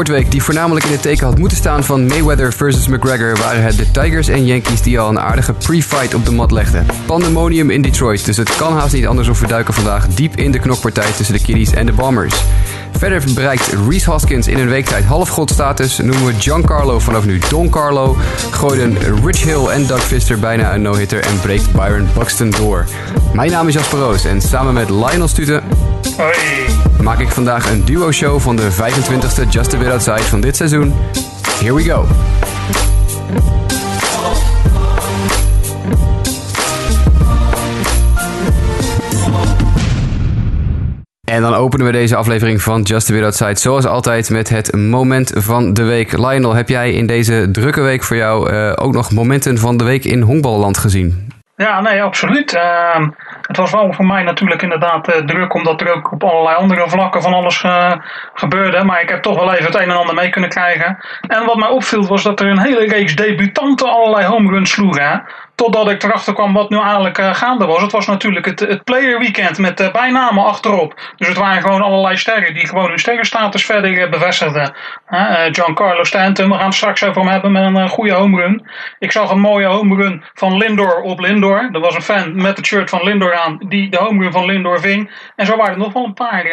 Sportweek die voornamelijk in het teken had moeten staan van Mayweather versus McGregor, waren het de Tigers en Yankees die al een aardige pre-fight op de mat legden. Pandemonium in Detroit, dus het kan haast niet anders of we duiken vandaag diep in de knokpartij tussen de Kiddies en de Bombers. Verder bereikt Reese Hoskins in een week tijd halfgodstatus, noemen we Giancarlo vanaf nu Don Carlo, gooiden Rich Hill en Doug Fister bijna een no-hitter en breekt Byron Buxton door. Mijn naam is Jasper Roos en samen met Lionel Stuten Hoi. maak ik vandaag een duo-show van de 25e Just a Bit Outside van dit seizoen. Here we go! En dan openen we deze aflevering van Just a Bit Outside zoals altijd met het moment van de week. Lionel, heb jij in deze drukke week voor jou eh, ook nog momenten van de week in honkballand gezien? Ja, nee, absoluut. Ehm, het was wel voor mij natuurlijk inderdaad eh, druk, omdat er ook op allerlei andere vlakken van alles eh, gebeurde. Maar ik heb toch wel even het een en ander mee kunnen krijgen. En wat mij opviel was dat er een hele reeks debutanten allerlei home runs sloegen. Totdat ik erachter kwam wat nu eigenlijk uh, gaande was. Het was natuurlijk het, het player weekend met uh, bijnamen achterop. Dus het waren gewoon allerlei sterren die gewoon hun sterrenstatus verder uh, bevestigden. Giancarlo Stanton, we gaan het straks over hem hebben met een goede home run. Ik zag een mooie home run van Lindor op Lindor. Er was een fan met het shirt van Lindor aan die de home run van Lindor ving. En zo waren er nog wel een paar.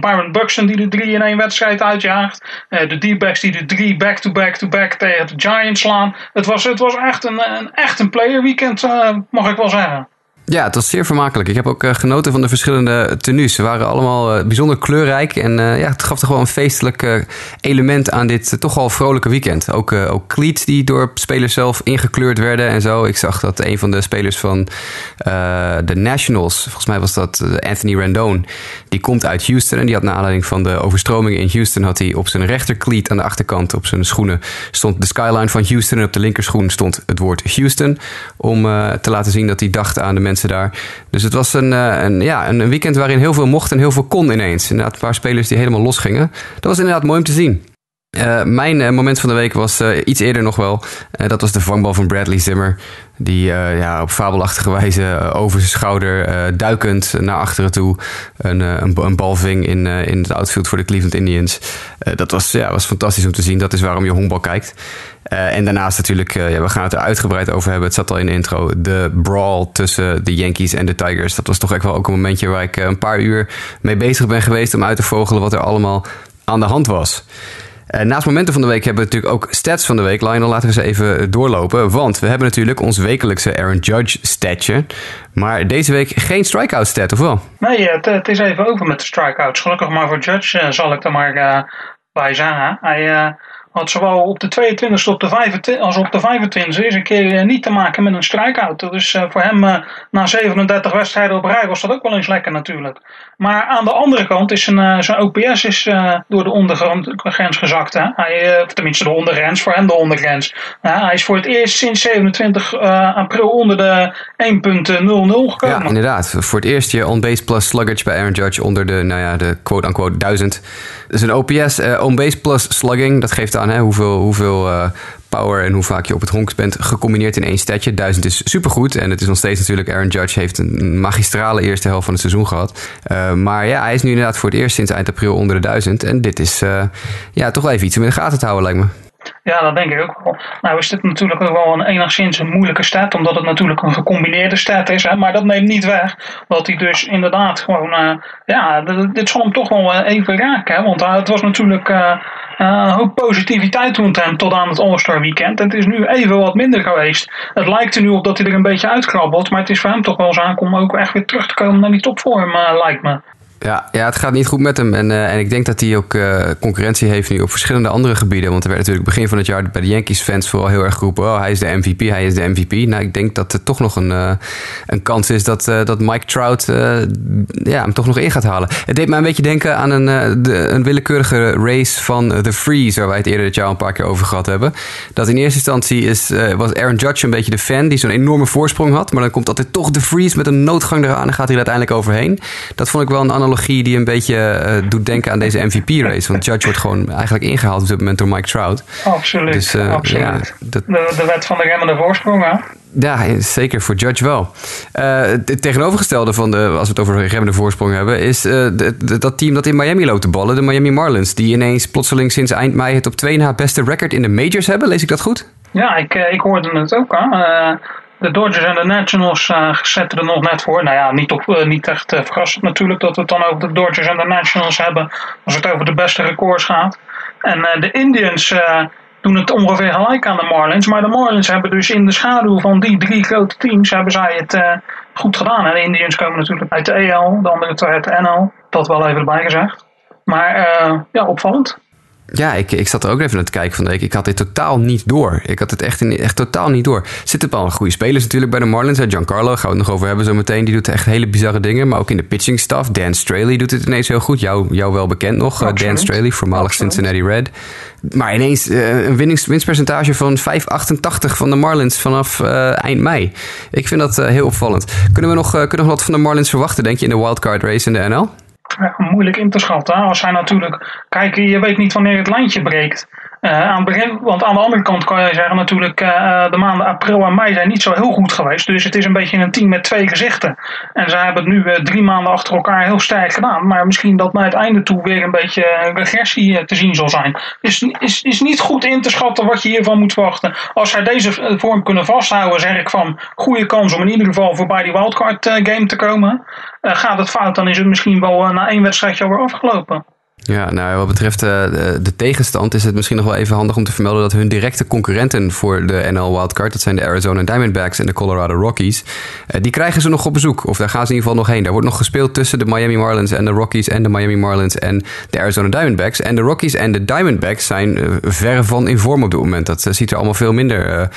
Byron Buxton die de drie in één wedstrijd uitjaagt. de D-backs die de drie back-to-back-to-back tegen de Giants slaan. Het was, het was echt een, een, echt een player weekend weekend, uh, mag ik wel zeggen. Ja, het was zeer vermakelijk. Ik heb ook uh, genoten van de verschillende tenues. Ze waren allemaal uh, bijzonder kleurrijk. En uh, ja, het gaf toch wel een feestelijk element aan dit toch al vrolijke weekend. Ook, ook cleats die door spelers zelf ingekleurd werden en zo. Ik zag dat een van de spelers van de Nationals, volgens mij was dat Anthony Rendon, die komt uit Houston. En die had naar aanleiding van de overstromingen in Houston, had hij op zijn rechterkleed aan de achterkant op zijn schoenen stond de skyline van Houston. En op de linkerschoen stond het woord Houston. Om te laten zien dat hij dacht aan de mensen daar. Dus het was een, een, ja, een weekend waarin heel veel mocht en heel veel kon ineens. Inderdaad, een paar spelers die helemaal los gingen. Dat was inderdaad mooi om te zien. Uh, mijn uh, moment van de week was uh, iets eerder nog wel. dat was de vangbal van Bradley Zimmer. Die ja, op fabelachtige wijze over zijn schouder duikend naar achteren toe een, een, bal ving in, in het outfield voor de Cleveland Indians. dat was, ja, was fantastisch om te zien. Dat is waarom je honkbal kijkt. En daarnaast natuurlijk, ja, we gaan het er uitgebreid over hebben. Het zat al in de intro. De brawl tussen de Yankees en de Tigers. Dat was toch echt wel ook een momentje waar ik een paar uur mee bezig ben geweest om uit te vogelen wat er allemaal aan de hand was. Uh, naast momenten van de week hebben we natuurlijk ook stats van de week. Lionel, laten we ze even doorlopen. Want we hebben natuurlijk ons wekelijkse Aaron Judge statje. Maar deze week geen strikeout stat, of wel? Nee, het, is even over met de strikeouts. Gelukkig maar voor Judge zal ik er maar bij zeggen. Hij had zowel op de 22e op de 25, als op de 25e is een keer niet te maken met een strikeout. Dus uh, voor hem uh, na 37 wedstrijden op rij was dat ook wel eens lekker natuurlijk. Maar aan de andere kant is zijn, zijn OPS is, door de ondergrens gezakt. Hè? Hij, of tenminste de ondergrens, voor hem de ondergrens. hij is voor het eerst sinds 27 april onder de 1.00 gekomen. Ja, inderdaad. Voor het eerst je on-base plus sluggage bij Aaron Judge onder de, nou ja, de quote-unquote 1000. Dus een OPS on-base plus slugging, dat geeft aan Hè? Hoeveel, hoeveel uh, power en hoe vaak je op het honk bent gecombineerd in één statje. Duizend is supergoed. En het is nog steeds natuurlijk, Aaron Judge heeft een magistrale eerste helft van het seizoen gehad. Uh, maar ja, hij is nu inderdaad voor het eerst sinds eind april onder de duizend. En dit is uh, ja, toch wel even iets om in de gaten te houden, lijkt me. Ja, dat denk ik ook wel. Nou is dit natuurlijk ook wel een enigszins een moeilijke stat, omdat het natuurlijk een gecombineerde stat is. Hè, maar dat neemt niet weg dat hij dus inderdaad gewoon, uh, ja, dit zal hem toch wel even raken. Want het was natuurlijk een hoop positiviteit rond hem tot aan het All-Star weekend. En het is nu even wat minder geweest. Het lijkt er nu op dat hij er een beetje uitkrabbelt, maar het is voor hem toch wel zaak om ook echt weer terug te komen naar die topvorm, lijkt me. Ja, ja, het gaat niet goed met hem. En, uh, en ik denk dat hij ook uh, concurrentie heeft nu op verschillende andere gebieden. Want er werd natuurlijk begin van het jaar bij de Yankees-fans vooral heel erg geroepen... oh, hij is de MVP, hij is de MVP. Nou, ik denk dat er toch nog een, uh, een kans is dat, dat Mike Trout ja, hem toch nog in gaat halen. Het deed mij een beetje denken aan een, de, een willekeurige race van The Freeze... waar wij het eerder dit jaar een paar keer over gehad hebben. Dat in eerste instantie is, was Aaron Judge een beetje de fan... die zo'n enorme voorsprong had. Maar dan komt altijd toch The Freeze met een noodgang eraan... en gaat hij er uiteindelijk overheen. Dat vond ik wel een analogie die een beetje uh, doet denken aan deze MVP-race. Want Judge wordt gewoon eigenlijk ingehaald op dit moment door Mike Trout. Absoluut. Dus, uh, absoluut. Ja, dat... de, de wet van de remmende voorsprong, hè? Ja, zeker voor Judge wel. Uh, het tegenovergestelde van de, als we het over remmende voorsprong hebben, is dat team dat in Miami loopt te ballen, de Miami Marlins, die ineens plotseling sinds eind mei het op 2 na beste record in de majors hebben. Lees ik dat goed? Ja, ik, ik hoorde het ook. Hè. De Dodgers en de Nationals zetten er nog net voor. Nou ja, niet, op, niet echt verrassend natuurlijk dat we het dan over de Dodgers en de Nationals hebben als het over de beste records gaat. En de Indians doen het ongeveer gelijk aan de Marlins. Maar de Marlins hebben dus in de schaduw van die drie grote teams hebben zij het goed gedaan. En de Indians komen natuurlijk uit de EL, de andere twee uit de NL. Dat wel even erbij gezegd. Maar ja, opvallend. Ja, ik, ik zat er ook even naar te kijken van de week. Ik had dit totaal niet door. Ik had het echt, echt totaal niet door. Zitten wel goede spelers natuurlijk bij de Marlins. Giancarlo, gaan we het nog over hebben zo meteen. Die doet echt hele bizarre dingen. Maar ook in de pitching staff. Dan Straley doet het ineens heel goed. Jou, jou wel bekend nog. Absoluut. Dan Straley, voormalig Cincinnati Red. Maar ineens uh, een winnings, winstpercentage van 5,88 van de Marlins vanaf uh, eind mei. Ik vind dat heel opvallend. Kunnen we nog, kunnen we nog wat van de Marlins verwachten, denk je, in de wildcard race in de NL? Ja, moeilijk in te schatten. Als zij natuurlijk, kijk, je weet niet wanneer het lijntje breekt. Uh, aan het begin, want aan de andere kant kan je zeggen natuurlijk, uh, de maanden april en mei zijn niet zo heel goed geweest. Dus het is een beetje een team met twee gezichten. En ze hebben het nu drie maanden achter elkaar heel sterk gedaan. Maar misschien dat naar het einde toe weer een beetje regressie te zien zal zijn. Is, is, is niet goed in te schatten wat je hiervan moet verwachten. Als zij deze vorm kunnen vasthouden, zeg ik van goede kans om in ieder geval voorbij die wildcard game te komen. gaat het fout, dan is het misschien wel na één wedstrijdje alweer afgelopen. Ja, nou, wat betreft uh, de, tegenstand is het misschien nog wel even handig om te vermelden dat hun directe concurrenten voor de NL Wildcard, dat zijn de Arizona Diamondbacks en de Colorado Rockies, uh, die krijgen ze nog op bezoek. Of daar gaan ze in ieder geval nog heen. Daar wordt nog gespeeld tussen de Miami Marlins en de Rockies en de Miami Marlins en de Arizona Diamondbacks. En de Rockies en de Diamondbacks zijn uh, verre van in vorm op dit moment. Dat ziet er allemaal veel minder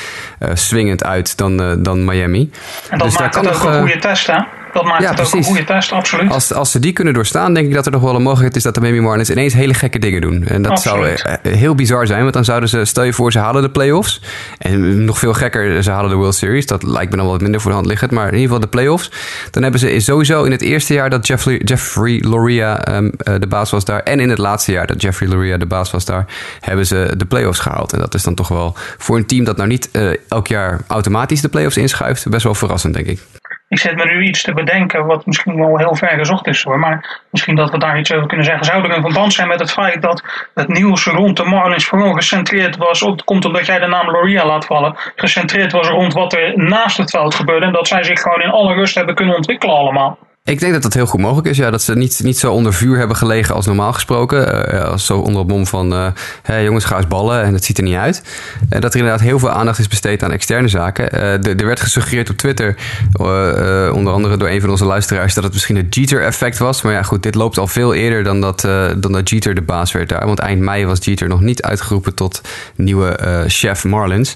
swingend uit dan, dan Miami. En dat dus maakt het ook een goede test, hè? Dat maakt ja, het ook een goede test, absoluut. Als, als ze die kunnen doorstaan, denk ik dat er nog wel een mogelijkheid is dat de Miami Marlins ineens hele gekke dingen doen. En dat absoluut. zou eh, heel bizar zijn, want dan zouden ze, stel je voor, ze halen de playoffs. En nog veel gekker, ze halen de World Series. Dat lijkt me dan wel wat minder voor de hand liggend. Maar in ieder geval de playoffs. Dan hebben ze sowieso in het eerste jaar dat Jeffrey, Jeffrey Loria um, de baas was daar. En in het laatste jaar dat Jeffrey Loria de baas was daar. Hebben ze de playoffs gehaald. En dat is dan toch wel voor een team dat nou niet uh, elk jaar automatisch de playoffs inschuift. Best wel verrassend, denk ik. Ik zit me nu iets te bedenken wat misschien wel heel ver gezocht is hoor. Maar misschien dat we daar iets over kunnen zeggen. Zou er een verband zijn met het feit dat het nieuws rond de Marlins vooral gecentreerd was. Het komt omdat jij de naam Loria laat vallen. Gecentreerd was rond wat er naast het veld gebeurde. En dat zij zich gewoon in alle rust hebben kunnen ontwikkelen allemaal. Ik denk dat dat heel goed mogelijk is. Ja, dat ze niet, niet zo onder vuur hebben gelegen als normaal gesproken. Uh, als zo onder het mom van, hey, jongens, ga eens ballen en het ziet er niet uit. Uh, dat er inderdaad heel veel aandacht is besteed aan externe zaken. er werd gesuggereerd op Twitter, onder andere door een van onze luisteraars, dat het misschien het Jeter-effect was. Maar ja, goed, dit loopt al veel eerder dan dat, dan dat Jeter de baas werd daar. Want eind mei was Jeter nog niet uitgeroepen tot nieuwe chef Marlins.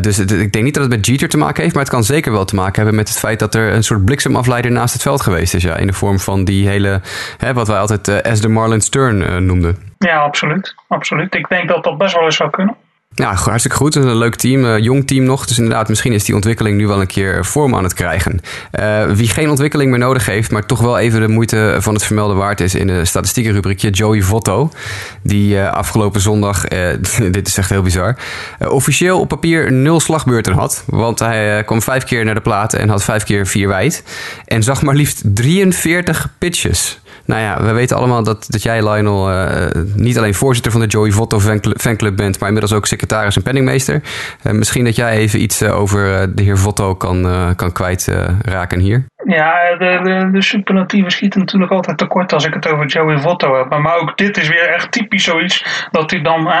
dus ik denk niet dat het met Jeter te maken heeft, maar het kan zeker wel te maken hebben met het feit dat er een soort bliksemafleider naast het veld geweest is. Ja, in de vorm van die hele, hè, wat wij altijd uh, as the Marlins turn uh, noemden. Ja, absoluut. absoluut. Ik denk dat dat best wel eens zou kunnen. Ja, hartstikke goed. Een leuk team, uh, jong team nog. Dus inderdaad, misschien is die ontwikkeling nu wel een keer vorm aan het krijgen. Uh, wie geen ontwikkeling meer nodig heeft, maar toch wel even de moeite van het vermelden waard is in de statistiekenrubriekje Joey Votto. Die uh, afgelopen zondag, dit is echt heel bizar, officieel op papier nul slagbeurten had. Want hij kwam vijf keer naar de plaat en had vijf keer vier wijd. En zag maar liefst 43 pitches. Nou ja, we weten allemaal dat, dat jij, Lionel, uh, niet alleen voorzitter van de Joey Votto fanclub bent, maar inmiddels ook secretaris en penningmeester. Uh, misschien dat jij even iets uh, over de heer Votto kan, kan kwijtraken hier. Ja, de, de, de superlatieven schieten natuurlijk altijd tekort als ik het over Joey Votto heb. Maar ook dit is weer echt typisch zoiets dat hij dan,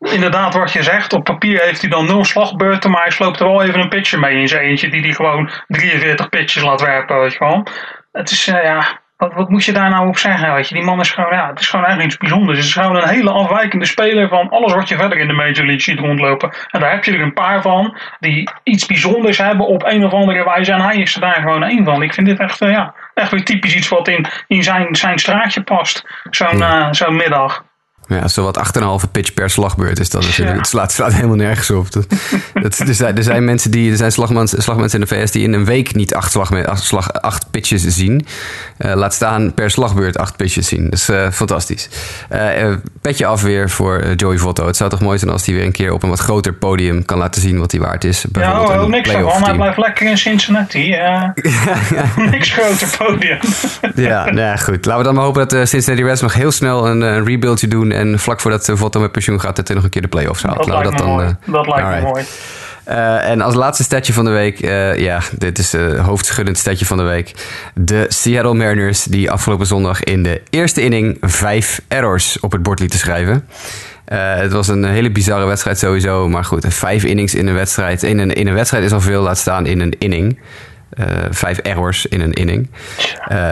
inderdaad wat je zegt, op papier heeft hij dan nul slagbeurten, maar hij sloopt er wel even een pitcher mee in zijn eentje die hij gewoon 43 pitches laat werpen, weet je wel. Het is, ja, wat, wat moet je daar nou op zeggen? Weet je? Die man is gewoon, ja, het is gewoon eigenlijk iets bijzonders. Het is gewoon een hele afwijkende speler van alles wat je verder in de Major League ziet rondlopen. En daar heb je er een paar van die iets bijzonders hebben op een of andere wijze. En hij is er daar gewoon één van. Ik vind dit echt, uh, ja, echt weer typisch iets wat in, in zijn, zijn straatje past. Zo'n uh, zo'n middag. Ja, zo wat 8,5 pitch per slagbeurt is dat natuurlijk. Het slaat, slaat helemaal nergens op. Dat, dat, er, zijn, er zijn mensen die, er zijn slagmans, slagmensen in de VS die in een week niet acht, slag, acht, slag, acht pitches zien. Uh, laat staan per slagbeurt acht pitches zien. Dat is uh, fantastisch. Uh, petje af weer voor Joey Votto. Het zou toch mooi zijn als hij weer een keer op een wat groter podium kan laten zien wat hij waard is. Ja, oh, niks van. Hij blijft lekker in Cincinnati. ja, niks groter podium. ja, nou goed. Laten we dan maar hopen dat de Cincinnati Reds nog heel snel een, een rebuildje doen. En vlak voordat Votto met pensioen gaat, dat hij nog een keer de playoffs haalt. Dat lijkt dat me dan, mooi. dat lijkt me mooi. Uh, en als laatste statje van de week, uh, ja, dit is het uh, hoofdschuddend statje van de week. De Seattle Mariners die afgelopen zondag in de eerste inning vijf errors op het bord lieten schrijven. het was een hele bizarre wedstrijd sowieso, maar goed, vijf innings in een wedstrijd. In een, in een wedstrijd is al veel, laat staan in een inning. Uh, vijf errors in een inning. Uh,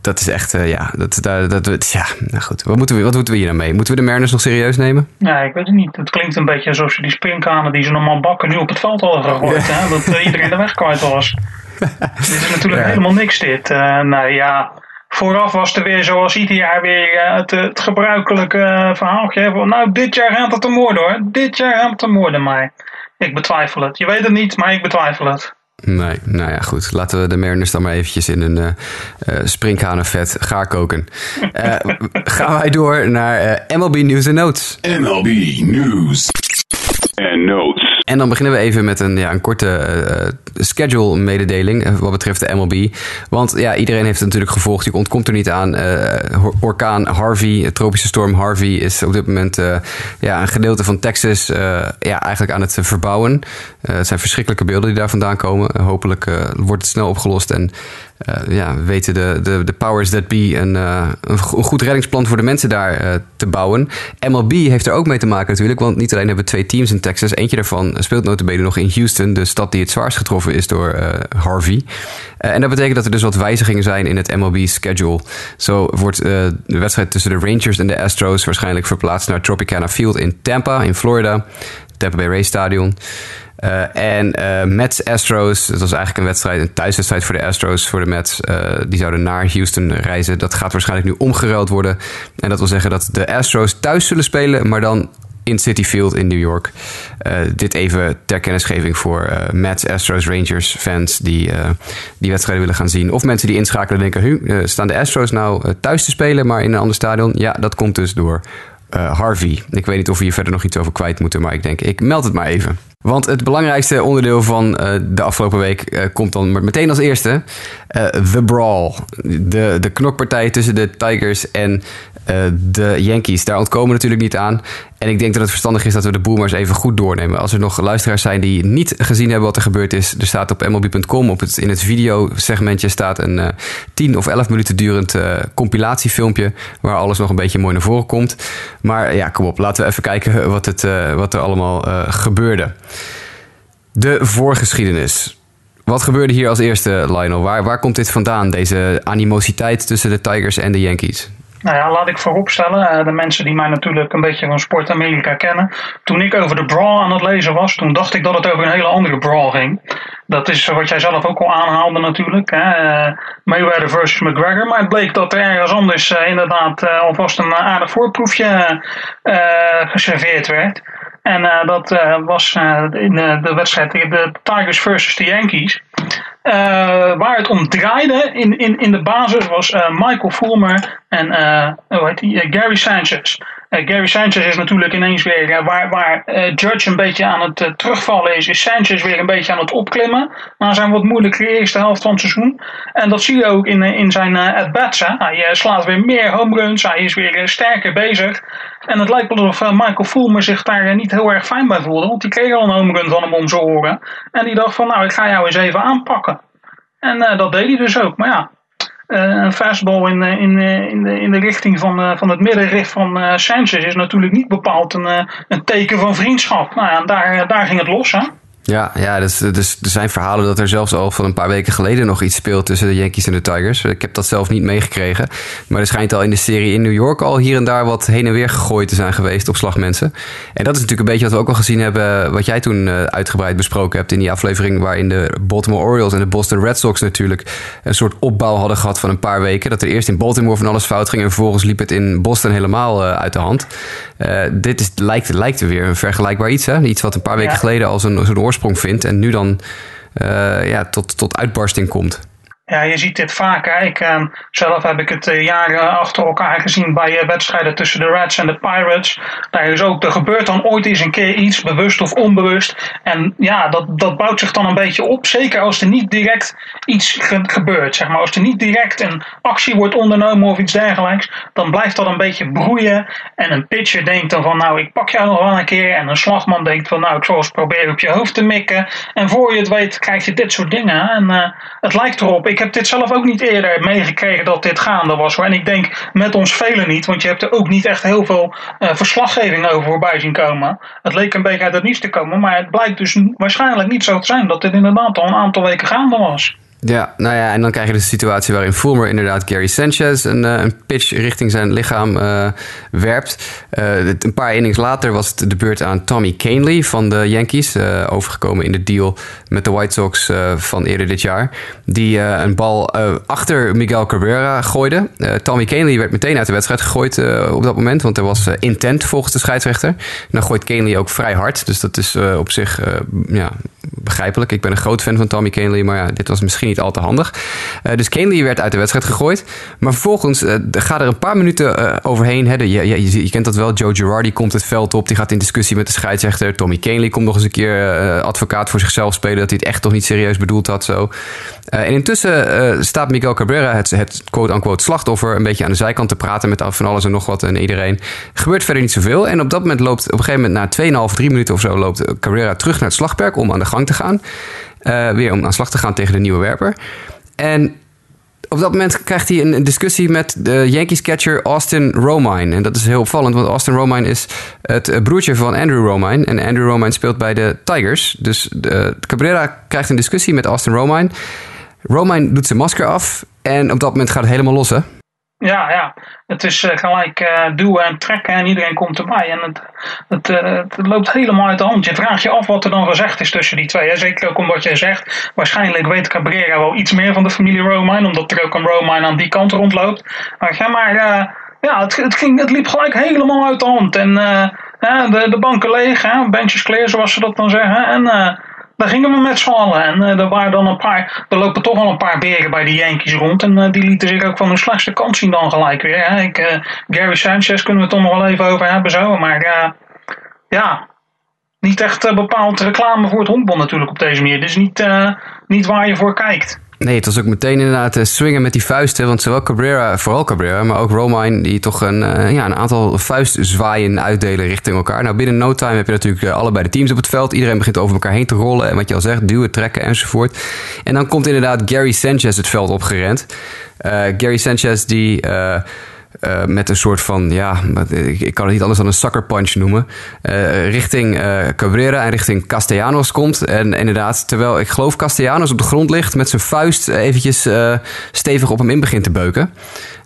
dat is echt, uh, ja, dat, dat, dat, ja, nou goed. Wat moeten, we, wat moeten we hier nou mee? Moeten we de Mariners nog serieus nemen? Nee, ik weet het niet. Het klinkt een beetje alsof ze die springkanen die ze normaal bakken nu op het veld hadden gegooid. Hè? Dat iedereen de weg kwijt was. dit is natuurlijk ja. helemaal niks dit. nou ja, vooraf was er weer zoals ieder jaar weer het, het gebruikelijke verhaaltje. Van, nou, dit jaar gaat het te moorden hoor. Dit jaar gaat het te moorden, maar ik betwijfel het. Je weet het niet, maar ik betwijfel het. Nee, nou ja, goed. Laten we de Mariners dan maar eventjes in een uh, springhanenvet gaar koken. Uh, gaan wij door naar MLB News en Notes. MLB News en Notes. En dan beginnen we even met een, ja, een korte uh, schedule-mededeling wat betreft de MLB. Want ja, iedereen heeft het natuurlijk gevolgd. Je ontkomt er niet aan. Uh, orkaan Harvey, tropische storm Harvey, is op dit moment ja, een gedeelte van Texas ja, eigenlijk aan het verbouwen. het zijn verschrikkelijke beelden die daar vandaan komen. hopelijk wordt het snel opgelost en uh, ja, weten de, de, de powers that be een, uh, een goed reddingsplan voor de mensen daar uh, te bouwen. MLB heeft er ook mee te maken natuurlijk, want niet alleen hebben we twee teams in Texas. Eentje daarvan speelt notabene nog in Houston, de stad die het zwaarst getroffen is door Harvey. en dat betekent dat er dus wat wijzigingen zijn in het MLB-schedule. Zo wordt de wedstrijd tussen de Rangers en de Astros waarschijnlijk verplaatst naar Tropicana Field in Tampa, in Florida. Tampa Bay Race Stadion. Uh, en uh, Mets Astros, dat was eigenlijk een wedstrijd, een thuiswedstrijd voor de Astros, voor de Mets. Uh, die zouden naar Houston reizen. Dat gaat waarschijnlijk nu omgeruild worden. En dat wil zeggen dat de Astros thuis zullen spelen, maar dan in City Field in New York. dit even ter kennisgeving voor Mets, Astros, Rangers fans die die wedstrijden willen gaan zien. Of mensen die inschakelen en denken, hu, staan de Astros nou thuis te spelen, maar in een ander stadion? Ja, dat komt dus door Harvey. Ik weet niet of we hier verder nog iets over kwijt moeten, maar ik denk, ik meld het maar even. Want het belangrijkste onderdeel van uh, de afgelopen week uh, komt dan meteen als eerste. Uh, the Brawl. De, de knokpartij tussen de Tigers en de Yankees. Daar ontkomen we natuurlijk niet aan. En ik denk dat het verstandig is dat we de boomers even goed doornemen. Als er nog luisteraars zijn die niet gezien hebben wat er gebeurd is. Er staat op mlb.com, op het, in het videosegmentje staat een uh, 10 of 11 minuten durend compilatiefilmpje. Waar alles nog een beetje mooi naar voren komt. Maar ja, kom op, laten we even kijken wat, het, wat er allemaal gebeurde. De voorgeschiedenis. Wat gebeurde hier als eerste, Lionel? Waar, waar komt dit vandaan, deze animositeit tussen de Tigers en de Yankees? Nou ja, laat ik vooropstellen, eh, de mensen die mij natuurlijk een beetje van Sport Amerika kennen. Toen ik over de brawl aan het lezen was, toen dacht ik dat het over een hele andere brawl ging. Dat is wat jij zelf ook al aanhaalde natuurlijk. Hè? Eh, Mayweather versus McGregor. Maar het bleek dat er ergens anders inderdaad alvast een aardig voorproefje geserveerd werd. En uh, dat uh, was uh, in de wedstrijd de Tigers versus de Yankees. waar het om draaide in, in, in de basis was Michael Fulmer en hoe? Gary Sanchez. Gary Sanchez is natuurlijk ineens weer waar, waar Judge een beetje aan het terugvallen is, is Sanchez weer een beetje aan het opklimmen. Na zijn wat moeilijke eerste helft van het seizoen. En dat zie je ook in, in zijn at-bats. Hij slaat weer meer home runs, hij is weer sterker bezig. En het lijkt wel alsof Michael Fulmer zich daar niet heel erg fijn bij voelde. Want die kreeg al een home van hem om zijn oren. En die dacht van nou ik ga jou eens even aanpakken. En uh, dat deed hij dus ook. Maar ja, een fastball in, in, in, de, in de richting van, van het middenricht van uh, Sanchez is natuurlijk niet bepaald een, een teken van vriendschap. Nou ja, daar, daar ging het los hè. Ja, ja dus, dus er zijn verhalen dat er zelfs al van een paar weken geleden nog iets speelt tussen de Yankees en de Tigers. Ik heb dat zelf niet meegekregen. Maar er schijnt al in de serie in New York al hier en daar wat heen en weer gegooid te zijn geweest op slagmensen. En dat is natuurlijk een beetje wat we ook al gezien hebben, wat jij toen uh, uitgebreid besproken hebt in die aflevering waarin de Baltimore Orioles en de Boston Red Sox natuurlijk een soort opbouw hadden gehad van een paar weken. Dat er eerst in Baltimore van alles fout ging en vervolgens liep het in Boston helemaal uh, uit de hand. Uh, dit is, lijkt, lijkt weer een vergelijkbaar iets. Hè? Iets wat een paar weken ja. geleden als een, zo'n vindt en nu dan uh, ja, tot, tot uitbarsting komt. Ja, je ziet dit vaker. Ik, uh, zelf heb ik het uh, jaren achter elkaar gezien bij uh, wedstrijden tussen de Reds en de Pirates. Daar is ook, er gebeurt dan ooit eens een keer iets, bewust of onbewust. En ja, dat, dat bouwt zich dan een beetje op. Zeker als er niet direct iets ge gebeurt. Zeg maar. Als er niet direct een actie wordt ondernomen of iets dergelijks, dan blijft dat een beetje broeien. En een pitcher denkt dan van, nou, ik pak jou nog wel een keer. En een slagman denkt van, nou, ik zal eens proberen op je hoofd te mikken. En voor je het weet, krijg je dit soort dingen. En het lijkt erop. Ik ik heb dit zelf ook niet eerder meegekregen dat dit gaande was. Hoor. En ik denk met ons velen niet, want je hebt er ook niet echt heel veel uh, verslaggeving over voorbij zien komen. Het leek een beetje uit het niets te komen, maar het blijkt dus waarschijnlijk niet zo te zijn dat dit inderdaad al een aantal weken gaande was. Ja, nou ja, en dan krijg je dus de situatie waarin Fulmer inderdaad Gary Sanchez een, uh, een pitch richting zijn lichaam uh, werpt. Uh, een paar innings later was het de beurt aan Tommy Canley van de Yankees, overgekomen in de deal met de White Sox van eerder dit jaar. Die een bal achter Miguel Cabrera gooide. Tommy Canley werd meteen uit de wedstrijd gegooid op dat moment, want er was intent volgens de scheidsrechter. En dan gooit Canley ook vrij hard, dus dat is op zich ja, begrijpelijk. Ik ben een groot fan van Tommy Canley, maar ja, dit was misschien niet al te handig. Uh, dus Canley werd uit de wedstrijd gegooid. Maar vervolgens uh, gaat er een paar minuten uh, overheen. Hè. Je, je, je, kent dat wel. Joe Girardi komt het veld op. Die gaat in discussie met de scheidsrechter. Tommy Canley komt nog eens een keer advocaat voor zichzelf spelen. Dat hij het echt toch niet serieus bedoeld had. Zo. en intussen staat Miguel Cabrera, het, het quote-unquote slachtoffer, een beetje aan de zijkant te praten met van alles en nog wat en iedereen. Gebeurt verder niet zoveel. En op dat moment loopt, op een gegeven moment na 2,5, 3 minuten of zo, loopt Cabrera terug naar het slagperk om aan de gang te gaan. Uh, weer om aan slag te gaan tegen de nieuwe werper. En op dat moment krijgt hij een discussie met de Yankees catcher Austin Romine. En dat is heel opvallend, want Austin Romine is het broertje van Andrew Romine. En Andrew Romine speelt bij de Tigers. Dus de, Cabrera krijgt een discussie met Austin Romine. Romine doet zijn masker af en op dat moment gaat het helemaal los, hè? Ja, ja. Het is uh, gelijk uh, duwen en trekken en iedereen komt erbij. En het, het, uh, het, loopt helemaal uit de hand. Je vraagt je af wat er dan gezegd is tussen die twee. Hè? Zeker ook omdat jij zegt, waarschijnlijk weet Cabrera wel iets meer van de familie Romine. Omdat er ook een Romine aan die kant rondloopt. Maar, ja, maar ja, het, het, ging, het liep gelijk helemaal uit de hand. En de, de banken leeg, hè? benches zoals ze dat dan zeggen. En daar gingen we met z'n allen. En uh, er waren dan een paar, er lopen toch wel een paar beren bij de Yankees rond. En uh, die lieten zich ook van hun slechtste kant zien dan gelijk weer. Hè. Ik, uh, Gary Sanchez kunnen we het toch nog wel even over hebben zo. Maar ja, niet echt bepaald reclame voor het honkbal natuurlijk op deze manier. Dus niet, niet waar je voor kijkt. Nee, het was ook meteen inderdaad uh, swingen met die vuisten. Want zowel Cabrera, vooral Cabrera, maar ook Romine... die toch een, uh, ja, een aantal vuistzwaaien uitdelen richting elkaar. Nou, binnen no time heb je natuurlijk uh, allebei de teams op het veld. Iedereen begint over elkaar heen te rollen. En wat je al zegt, duwen, trekken enzovoort. En dan komt inderdaad Gary Sanchez het veld opgerend. Gary Sanchez die... met een soort van, ja, ik kan het niet anders dan een sucker punch noemen. Uh, richting uh, Cabrera en richting Castellanos komt. En inderdaad, terwijl ik geloof Castellanos op de grond ligt, met zijn vuist eventjes stevig op hem in begint te beuken.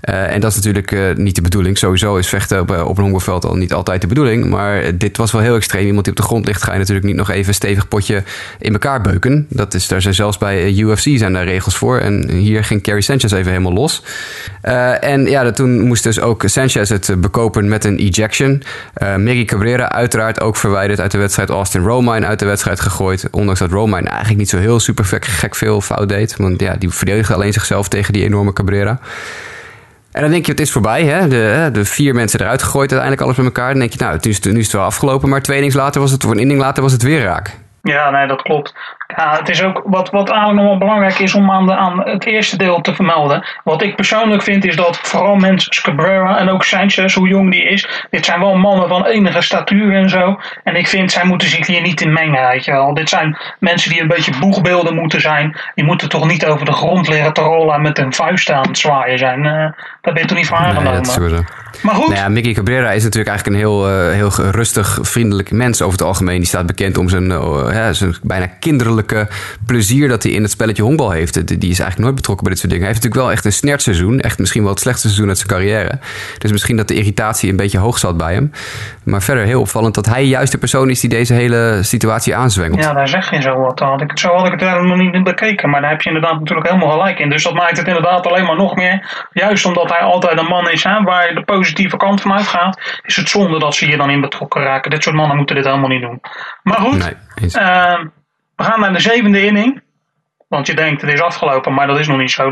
Uh, en dat is natuurlijk uh, niet de bedoeling. Sowieso is vechten op, op een honkbalveld al niet altijd de bedoeling. Maar dit was wel heel extreem. Iemand die op de grond ligt, ga je natuurlijk niet nog even een stevig potje in elkaar beuken. Dat is, daar zijn zelfs bij UFC zijn daar regels voor. En hier ging Kerry Sanchez even helemaal los. En ja, toen moest dus ook Sanchez het bekopen met een ejection. Uh, Cabrera uiteraard ook verwijderd uit de wedstrijd. Austin Romine uit de wedstrijd gegooid. Ondanks dat Romine eigenlijk niet zo heel super gek veel fout deed. Want ja, die verdedigde alleen zichzelf tegen die enorme Cabrera. En dan denk je, het is voorbij. Hè? De, de vier mensen eruit gegooid, uiteindelijk alles met elkaar. Dan denk je, nou, nu is het, nu is het wel afgelopen. Maar twee innings later was het, of een inning later was het weer raak. Ja, nee, dat klopt. Ja, het is ook wat, wat eigenlijk nog wel belangrijk is om aan, de, aan het eerste deel te vermelden. Wat ik persoonlijk vind is dat vooral mensen Cabrera en ook Sanchez, hoe jong die is, dit zijn wel mannen van enige statuur en zo. En ik vind, zij moeten zich hier niet in mengen, weet je wel. Dit zijn mensen die een beetje boegbeelden moeten zijn. Die moeten toch niet over de grond liggen te rollen met een vuist aan het zwaaien zijn. Uh, daar ben je toch niet van aangenomen. Nee, Maar goed. Nou ja, Mickey Cabrera is natuurlijk eigenlijk een heel, uh, heel rustig, vriendelijk mens over het algemeen. Die staat bekend om zijn, uh, zijn bijna kinderlijke plezier dat hij in het spelletje honkbal heeft. Die is eigenlijk nooit betrokken bij dit soort dingen. Hij heeft natuurlijk wel echt een snertseizoen. Echt misschien wel het slechtste seizoen uit zijn carrière. Dus misschien dat de irritatie een beetje hoog zat bij hem. Maar verder heel opvallend dat hij juist de persoon is die deze hele situatie aanzwengelt. Ja, daar zeg je zo wat. Had ik, zo had ik het helemaal niet bekeken. Maar daar heb je inderdaad natuurlijk helemaal gelijk in. Dus dat maakt het inderdaad alleen maar nog meer. Juist omdat hij altijd een man is hè, waar de positieve kant van uitgaat, is het zonde dat ze hier dan in betrokken raken. Dit soort mannen moeten dit helemaal niet doen. Maar goed, nee, uh, we gaan naar de zevende inning. Want je denkt het is afgelopen, maar dat is nog niet zo.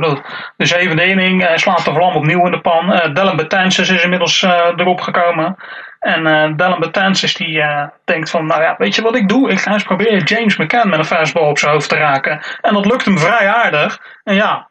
De zevende inning uh, slaat de vlam opnieuw in de pan. Uh, Dylan Betances is inmiddels uh, erop gekomen. En uh, Dylan Betances die denkt van, nou ja, weet je wat ik doe? Ik ga eens proberen James McCann met een fastball op zijn hoofd te raken. En dat lukt hem vrij aardig. En ja,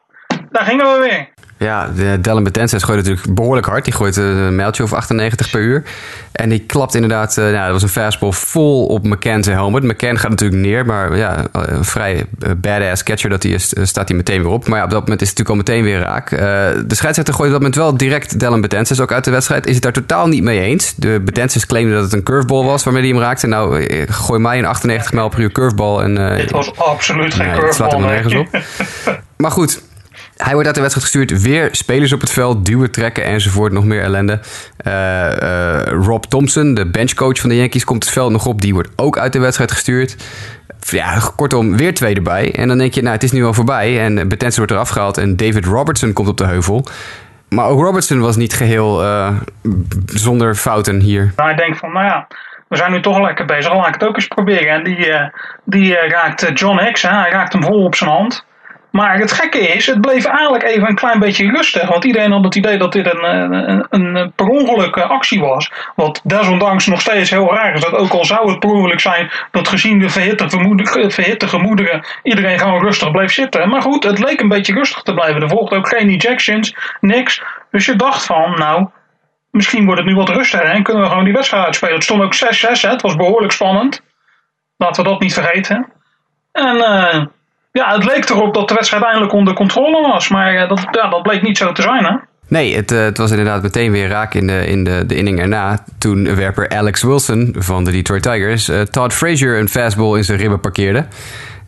daar gingen we weer. Ja, de Dellen Betenses gooit natuurlijk behoorlijk hard. Die gooit een mijltje of 98 per uur. En die klapt inderdaad, uh, ja, dat was een fastball vol op McCann's helmet. McCann gaat natuurlijk neer, maar ja, een vrij eh, badass catcher dat hij is, eh, staat hij meteen weer op. Maar ja, op dat moment is het natuurlijk al meteen weer raak. Uh, de scheidsrechter gooit op dat moment wel direct Dellen Betenses ook uit de wedstrijd. Is het daar totaal niet mee eens. De Betenses claimde dat het een curveball was waarmee hij hem raakte. Nou, gooi mij een 98 mijl per uur curveball. En, Dit was absoluut geen curveball. Het slaat helemaal nergens op. maar goed, hij wordt uit de wedstrijd gestuurd. Weer spelers op het veld, duwen, trekken enzovoort. Nog meer ellende. Uh, uh, Rob Thompson, de benchcoach van de Yankees, komt het veld nog op. Die wordt ook uit de wedstrijd gestuurd. Ja, kortom, weer twee erbij. En dan denk je, nou, het is nu al voorbij. En Betense wordt eraf gehaald en David Robertson komt op de heuvel. Maar ook Robertson was niet geheel uh, zonder fouten hier. Nou, ik denk van, nou ja, we zijn nu toch lekker bezig. Laat ik het ook eens proberen. En die, die raakt John Hicks, hij raakt hem vol op zijn hand. Maar het gekke is, het bleef eigenlijk even een klein beetje rustig. Want iedereen had het idee dat dit een, een, een per ongeluk actie was. Wat desondanks nog steeds heel raar is. Dat ook al zou het per ongeluk zijn dat gezien de verhitte, verhitte gemoederen iedereen gewoon rustig bleef zitten. Maar goed, het leek een beetje rustig te blijven. Er volgde ook geen ejections, niks. Dus je dacht van, nou, misschien wordt het nu wat rustiger en kunnen we gewoon die wedstrijd uitspelen. Het stond ook 6-6, het was behoorlijk spannend. Laten we dat niet vergeten. En... Uh, ja, het leek erop dat de wedstrijd eindelijk onder controle was. Maar eh, dat, ja, dat bleek niet zo te zijn, hè? Nee, het, uh, het, was inderdaad meteen weer raak in de, in de, de inning erna. Toen werper Alex Wilson van de Detroit Tigers uh, Todd Frazier een fastball in zijn ribben parkeerde.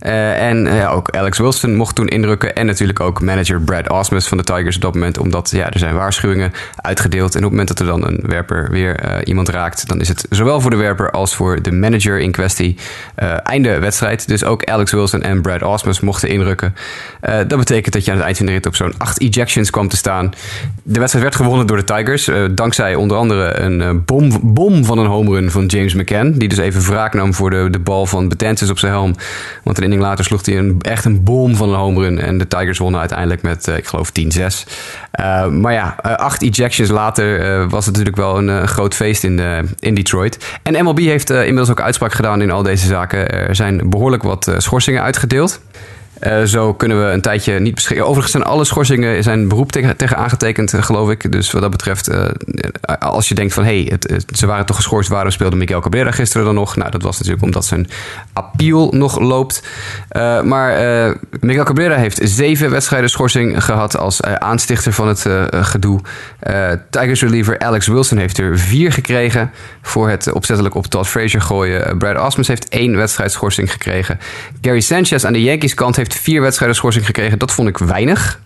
Uh, en uh, ook Alex Wilson mocht toen indrukken. En natuurlijk ook manager Brad Osmus van de Tigers op dat moment. Omdat ja, er zijn waarschuwingen uitgedeeld. En op het moment dat er dan een werper weer uh, iemand raakt... dan is het zowel voor de werper als voor de manager in kwestie einde wedstrijd. Dus ook Alex Wilson en Brad Osmus mochten inrukken. dat betekent dat je aan het eind van de rit op zo'n acht ejections kwam te staan. De wedstrijd werd gewonnen door de Tigers. dankzij onder andere een bom, bom van een home run van James McCann. Die dus even wraak nam voor de, de bal van Betances op zijn helm. Want een later sloeg hij een, echt een bom van een home run. En de Tigers wonnen uiteindelijk met, uh, ik geloof, 10-6. Uh, maar ja, uh, acht ejections later was het natuurlijk wel een groot feest in, in Detroit. En MLB heeft inmiddels ook uitspraak gedaan in al deze zaken. Er zijn behoorlijk wat schorsingen uitgedeeld. Uh, zo kunnen we een tijdje niet beschikken. Overigens zijn alle schorsingen zijn beroep tegen, tegen aangetekend, geloof ik. Dus wat dat betreft, uh, als je denkt van... hé, hey, ze waren toch geschorst, waarom speelde Miguel Cabrera gisteren dan nog? Nou, dat was natuurlijk omdat zijn appeal nog loopt. Maar Miguel Cabrera heeft zeven wedstrijden schorsing gehad... als aanstichter van het gedoe. Tigers reliever Alex Wilson heeft er vier gekregen... voor het opzettelijk op Todd Frazier gooien. Brad Osmus heeft één wedstrijd schorsing gekregen. Gary Sanchez aan de Yankees kant heeft vier wedstrijden schorsing gekregen. Dat vond ik weinig.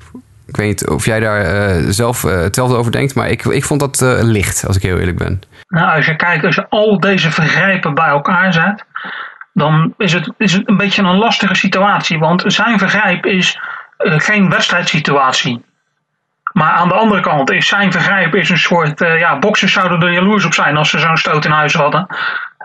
Ik weet niet of jij daar uh, zelf uh, hetzelfde over denkt, maar ik, ik vond dat uh, licht, als ik heel eerlijk ben. Nou, als je kijkt, als je al deze vergrijpen bij elkaar zet, dan is het, is een beetje een lastige situatie. Want zijn vergrijp is geen wedstrijdsituatie. Maar aan de andere kant is zijn vergrijp is een soort, ja, boxers zouden er jaloers op zijn als ze zo'n stoot in huis hadden.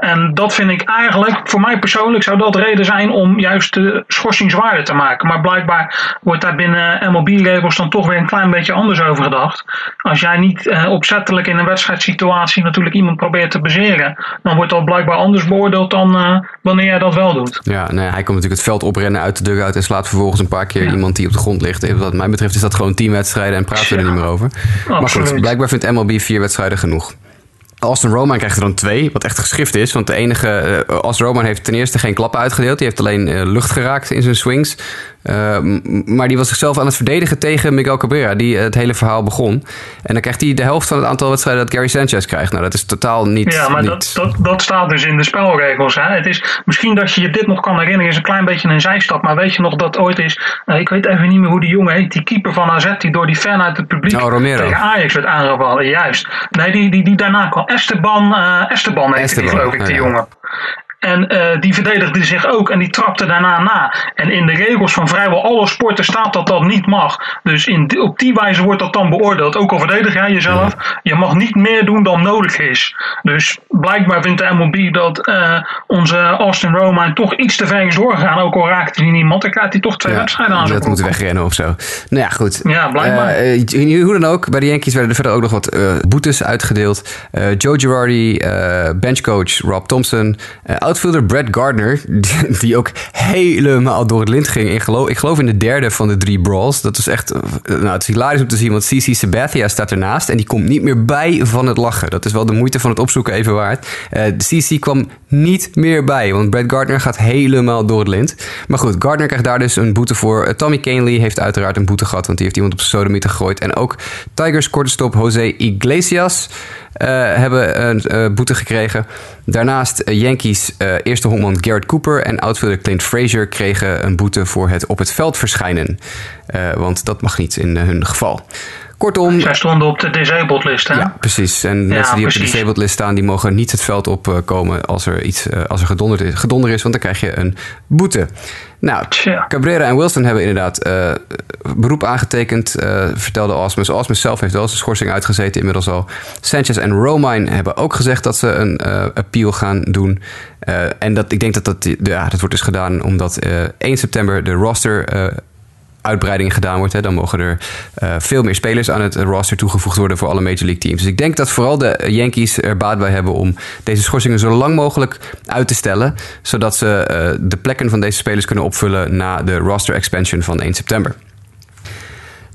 En dat vind ik eigenlijk, voor mij persoonlijk, zou dat reden zijn om juist de schorsing zwaarder te maken. Maar blijkbaar wordt daar binnen MLB-labels dan toch weer een klein beetje anders over gedacht. Als jij niet uh, opzettelijk in een wedstrijdsituatie natuurlijk iemand probeert te bezeren, dan wordt dat blijkbaar anders beoordeeld dan uh, wanneer jij dat wel doet. Ja, nee, hij komt natuurlijk het veld oprennen uit de dugout en slaat vervolgens een paar keer ja. iemand die op de grond ligt. Wat mij betreft is dat gewoon teamwedstrijden en praten we er niet meer over. Absoluut. Maar goed, blijkbaar vindt MLB vier wedstrijden genoeg. Austin Roman krijgt er dan twee, wat echt geschift is. Want de enige, uh, Austin Roman heeft ten eerste geen klappen uitgedeeld. Die heeft alleen uh, lucht geraakt in zijn swings. Uh, maar die was zichzelf aan het verdedigen tegen Miguel Cabrera, die het hele verhaal begon. En dan krijgt hij de helft van het aantal wedstrijden dat Gary Sanchez krijgt. Nou, dat is totaal niet. Ja, maar niet... Dat, dat, dat staat dus in de spelregels. Hè? Het is, misschien dat je je dit nog kan herinneren, is een klein beetje een zijstap. Maar weet je nog dat ooit is. Uh, ik weet even niet meer hoe die jongen heet. Die keeper van AZ, die door die fan uit het publiek oh, tegen Ajax werd aangevallen. Juist. Nee, die, die, die daarna kwam. Esteban, uh, Esteban heette Esteban, die, geloof ik, die jongen. En uh, die verdedigde zich ook en die trapte daarna na. En in de regels van vrijwel alle sporten staat dat dat niet mag. Dus in, op die wijze wordt dat dan beoordeeld. Ook al verdedig jij jezelf, je mag niet meer doen dan nodig is. Dus blijkbaar vindt de MLB dat uh, onze Austin Roman toch iets te ver is doorgegaan. Ook al raakte hij niemand, dan krijgt hij toch twee ja, wedstrijden aan. Dat moet wegrennen of zo. Nou ja, goed. Ja, blijkbaar. Uh, hoe dan ook, bij de Yankees werden er verder ook nog wat boetes uitgedeeld. Joe Girardi, benchcoach Rob Thompson outfielder Brad Gardner, die, ook helemaal door het lint ging. In geloof, ik geloof in de derde van de drie brawls. Dat is echt, nou, het is hilarisch om te zien, want CC Sabathia staat ernaast en die komt niet meer bij van het lachen. Dat is wel de moeite van het opzoeken even waard. Uh, de CC kwam niet meer bij, want Brad Gardner gaat helemaal door het lint. Maar goed, Gardner krijgt daar dus een boete voor. Uh, Tommy Canley heeft uiteraard een boete gehad, want die heeft iemand op zijn sodemieter gegooid. En ook Tigers kortstop Jose Iglesias hebben een uh, boete gekregen. Daarnaast uh, Yankees eerste honkman Garrett Cooper en outfielder Clint Frazier kregen een boete voor het op het veld verschijnen. want dat mag niet in hun geval. Kortom. Zij stonden op de disabled list, hè? Ja, precies. En Ja, mensen die op de disabled list staan, die mogen niet het veld opkomen als er iets eh, als er gedonder is, gedonder is, want dan krijg je een boete. Nou, Tja. Cabrera en Wilson hebben inderdaad eh, beroep aangetekend, eh, vertelde Osmus. Osmus zelf heeft wel zijn schorsing uitgezeten inmiddels al. Sanchez en Romine hebben ook gezegd dat ze een eh, appeal gaan doen. Eh, en dat, ik denk dat dat, ja, dat wordt dus gedaan omdat eh, 1 september de roster eh, uitbreiding gedaan wordt. Hè, dan mogen er eh, veel meer spelers aan het roster toegevoegd worden voor alle Major League teams. Dus ik denk dat vooral de Yankees er baat bij hebben om deze schorsingen zo lang mogelijk uit te stellen. Zodat ze eh, de plekken van deze spelers kunnen opvullen na de roster expansion van 1 september.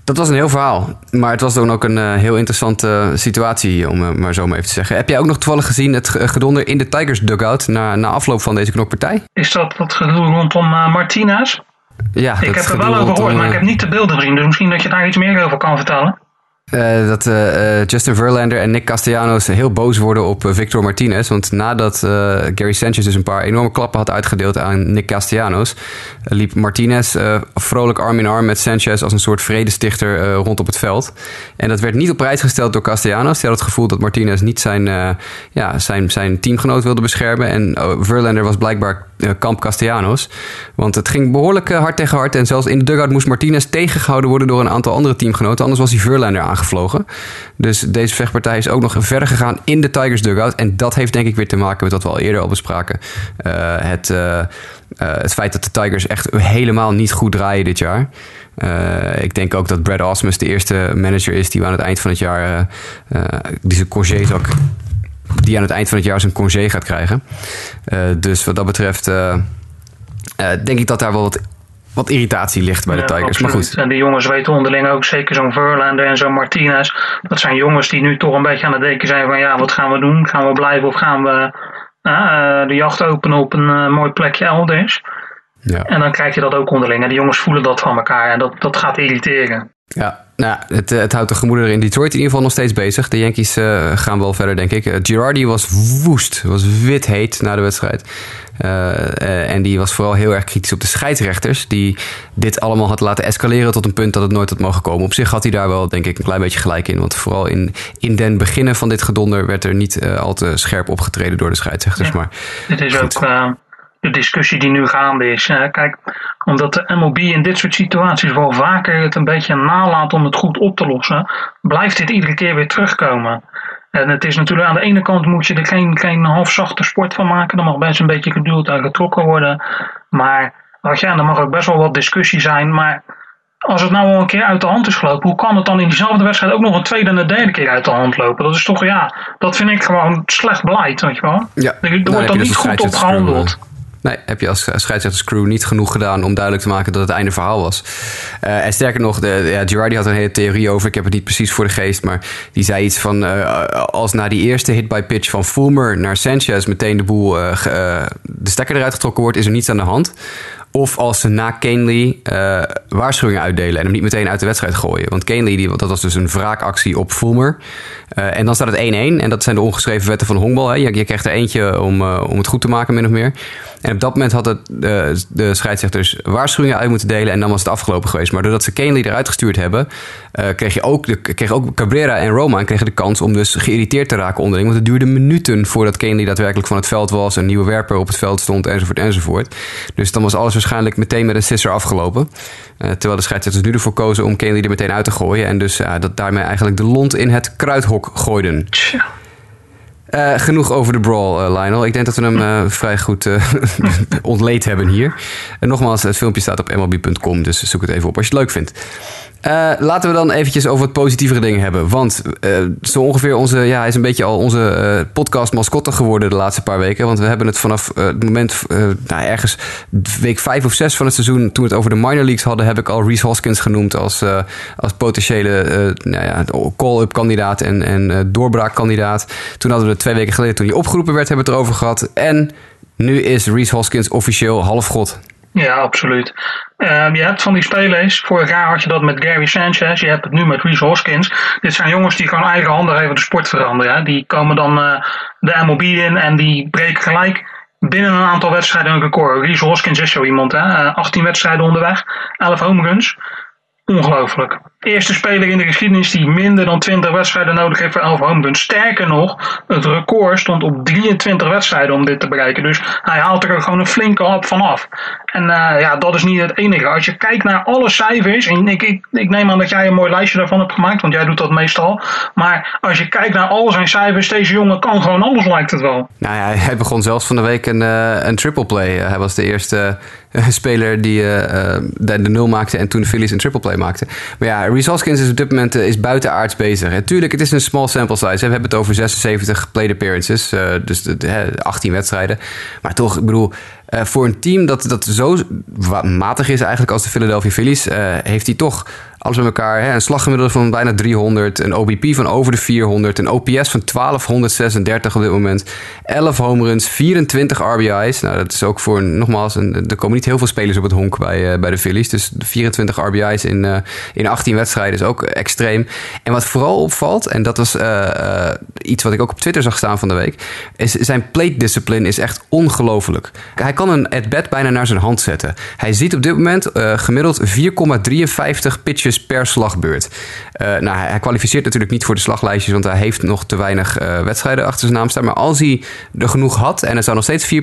Dat was een heel verhaal. Maar het was dan ook een eh, heel interessante situatie, om maar zo maar even te zeggen. Heb jij ook nog toevallig gezien het ge- gedonder in de Tigers dugout na, na afloop van deze knokpartij? Is dat dat gedoe rondom Martinez? Ja, Ik heb er wel over gehoord, maar ik eh, heb niet de beelden gezien. Dus misschien dat je daar iets meer over kan vertellen. Eh, dat eh, Justin Verlander en Nick Castellanos heel boos worden op Victor Martinez. Want nadat Gary Sanchez dus een paar enorme klappen had uitgedeeld aan Nick Castellanos, liep Martinez vrolijk arm in arm met Sanchez als een soort vredestichter rond op het veld. En dat werd niet op prijs gesteld door Castellanos. Die had het gevoel dat Martinez niet zijn, ja, zijn, zijn teamgenoot wilde beschermen. En eh, Verlander was blijkbaar kamp Castellanos. Want het ging behoorlijk eh, hard tegen hard. En zelfs in de dugout moest Martinez tegengehouden worden door een aantal andere teamgenoten. Anders was hij Verlander aangevlogen. Dus deze vechtpartij is ook nog verder gegaan in de Tigers dugout. En dat heeft denk ik weer te maken met wat we al eerder al bespraken. Eh, het, eh, eh, het feit dat de Tigers echt helemaal niet goed draaien dit jaar. Eh, ik denk ook dat Brad Osmus de eerste manager is die we aan het eind van het jaar eh, eh, die zijn congés ook die aan het eind van het jaar zijn congé gaat krijgen. Eh, dus wat dat betreft eh, eh, denk ik dat daar wel wat, wat irritatie ligt bij de Ja, Tigers. Maar goed, En die jongens weten onderling ook, zeker zo'n Verlander en zo'n Martinez. Dat zijn jongens die nu toch een beetje aan het denken zijn van ja, wat gaan we doen? Gaan we blijven of gaan we de jacht openen op een mooi plekje elders? ja. En dan krijg je dat ook onderling. En die jongens voelen dat van elkaar en dat, dat gaat irriteren. Ja, nou, het, eh, het houdt de gemoederen in Detroit in ieder geval nog steeds bezig. De Yankees eh, gaan wel verder, denk ik. Eh, Girardi was woest, was wit heet na de wedstrijd. En die was vooral heel erg kritisch op de scheidsrechters. Die dit allemaal had laten escaleren tot een punt dat het nooit had mogen komen. Op zich had hij daar wel, denk ik, een klein beetje gelijk in. Want vooral in, in den beginnen van dit gedonder werd er niet al te scherp opgetreden door de scheidsrechters. Ja. Maar Dit is Goed. ook de discussie die nu gaande is. Kijk, omdat de MLB in dit soort situaties wel vaker het een beetje nalaat om het goed op te lossen, blijft dit iedere keer weer terugkomen. En het is natuurlijk aan de ene kant moet je er geen, geen halfzachte sport van maken. Er mag best een beetje geduld aan getrokken worden. Maar en er mag ook best wel wat discussie zijn. Maar als het nou al een keer uit de hand is gelopen, hoe kan het dan in diezelfde wedstrijd ook nog een tweede en een derde keer uit de hand lopen? Dat is toch, ja, dat vind ik gewoon slecht beleid, weet je wel. ja, Er, nou, wordt dan dus niet goed op scheidsrechterscrew, gehandeld. Nee, heb je als scheidsrechterscrew niet genoeg gedaan om duidelijk te maken dat het einde verhaal was. Eh, en sterker nog, de, ja, Girardi had een hele theorie over. Ik heb het niet precies voor de geest, maar die zei iets van... eh, als na die eerste hit-by-pitch van Fulmer naar Sanchez meteen de boel... eh, de stekker eruit getrokken wordt, is er niets aan de hand. Of als ze na Canely uh, waarschuwingen uitdelen en hem niet meteen uit de wedstrijd gooien. Want Canely, die, dat was dus een wraakactie op Fulmer. Uh, en dan staat het 1-1. En dat zijn de ongeschreven wetten van honkbal. Je, je krijgt er eentje om, uh, om het goed te maken, min of meer. En op dat moment had het, de, scheidsrechters waarschuwingen uit moeten delen. En dan was het afgelopen geweest. Maar doordat ze Canely eruit gestuurd hebben, kreeg, je ook de, kreeg ook Cabrera en Roman kregen de kans om dus geïrriteerd te raken onderling. Want het duurde minuten voordat Canely daadwerkelijk van het veld was. Een nieuwe werper op het veld stond, enzovoort, enzovoort. Dus dan was alles waarschijnlijk meteen met een sisser afgelopen. Uh, terwijl de scheidsrechters nu ervoor kozen om Canely er meteen uit te gooien. En dus uh, dat daarmee eigenlijk de lont in het kruidhok gooiden. Uh, genoeg over de brawl, Lionel. Ik denk dat we hem vrij goed ontleed hebben hier. En nogmaals, het filmpje staat op mlb.com, dus zoek het even op als je het leuk vindt. Uh, laten we dan eventjes over wat positievere dingen hebben. Want uh, zo ongeveer onze, ja, hij is een beetje al onze uh, podcast mascotte geworden de laatste paar weken. Want we hebben het vanaf het moment, nou, ergens week vijf of zes van het seizoen, toen we het over de minor leagues hadden, heb ik al Reese Hoskins genoemd als, als potentiële nou ja, call-up kandidaat en, en doorbraakkandidaat. Toen hadden we het twee weken geleden, toen hij opgeroepen werd, hebben we het erover gehad. En nu is Reese Hoskins officieel halfgod. Ja, absoluut. Um, je hebt van die spelers, vorig jaar had je dat met Gary Sanchez, je hebt het nu met Reese Hoskins. Dit zijn jongens die gewoon eigen handen even de sport veranderen. Hè. Die komen dan uh, de MLB in en die breken gelijk binnen een aantal wedstrijden een record. Reese Hoskins is zo iemand, hè. 18 eh, wedstrijden onderweg, 11 home runs. Ongelooflijk. Eerste speler in de geschiedenis die minder dan 20 wedstrijden nodig heeft voor 11 home runs. Sterker nog, het record stond op 23 wedstrijden om dit te bereiken. Dus hij haalt er gewoon een flinke hap vanaf. En uh, ja, dat is niet het enige. Als je kijkt naar alle cijfers, en ik, ik, neem aan dat jij een mooi lijstje daarvan hebt gemaakt, want jij doet dat meestal. Maar als je kijkt naar al zijn cijfers, deze jongen kan gewoon alles, lijkt het wel. Nou ja, hij begon zelfs van de week een, uh, een triple play. Hij was de eerste speler die de, de, nul maakte en toen de Phillies een triple play maakte. Maar ja, Reese Hoskins is op dit moment is buitenaards bezig. En tuurlijk, het is een small sample size. We hebben het over 76 played appearances, dus de, de, 18 wedstrijden. Maar toch, ik bedoel, uh, voor een team dat, dat zo matig is eigenlijk als de Philadelphia Phillies, heeft hij toch alles bij elkaar. Hè? Een slaggemiddelde van bijna 300, een OBP van over de 400, een OPS van 1236 op dit moment, 11 home runs, 24 RBI's. Nou, dat is ook voor, nogmaals, een, er komen niet heel veel spelers op het honk bij, uh, bij de Phillies. Dus 24 RBI's in, uh, in 18 wedstrijden is ook extreem. En wat vooral opvalt, en dat was uh, iets wat ik ook op Twitter zag staan van de week, is zijn plate discipline is echt ongelooflijk. Hij kan een at-bat bijna naar zijn hand zetten. Hij ziet op dit moment gemiddeld 4,53 pitches per slagbeurt. Uh, nou, hij kwalificeert natuurlijk niet voor de slaglijstjes, want hij heeft nog te weinig uh, wedstrijden achter zijn naam staan. Maar als hij er genoeg had en hij zou nog steeds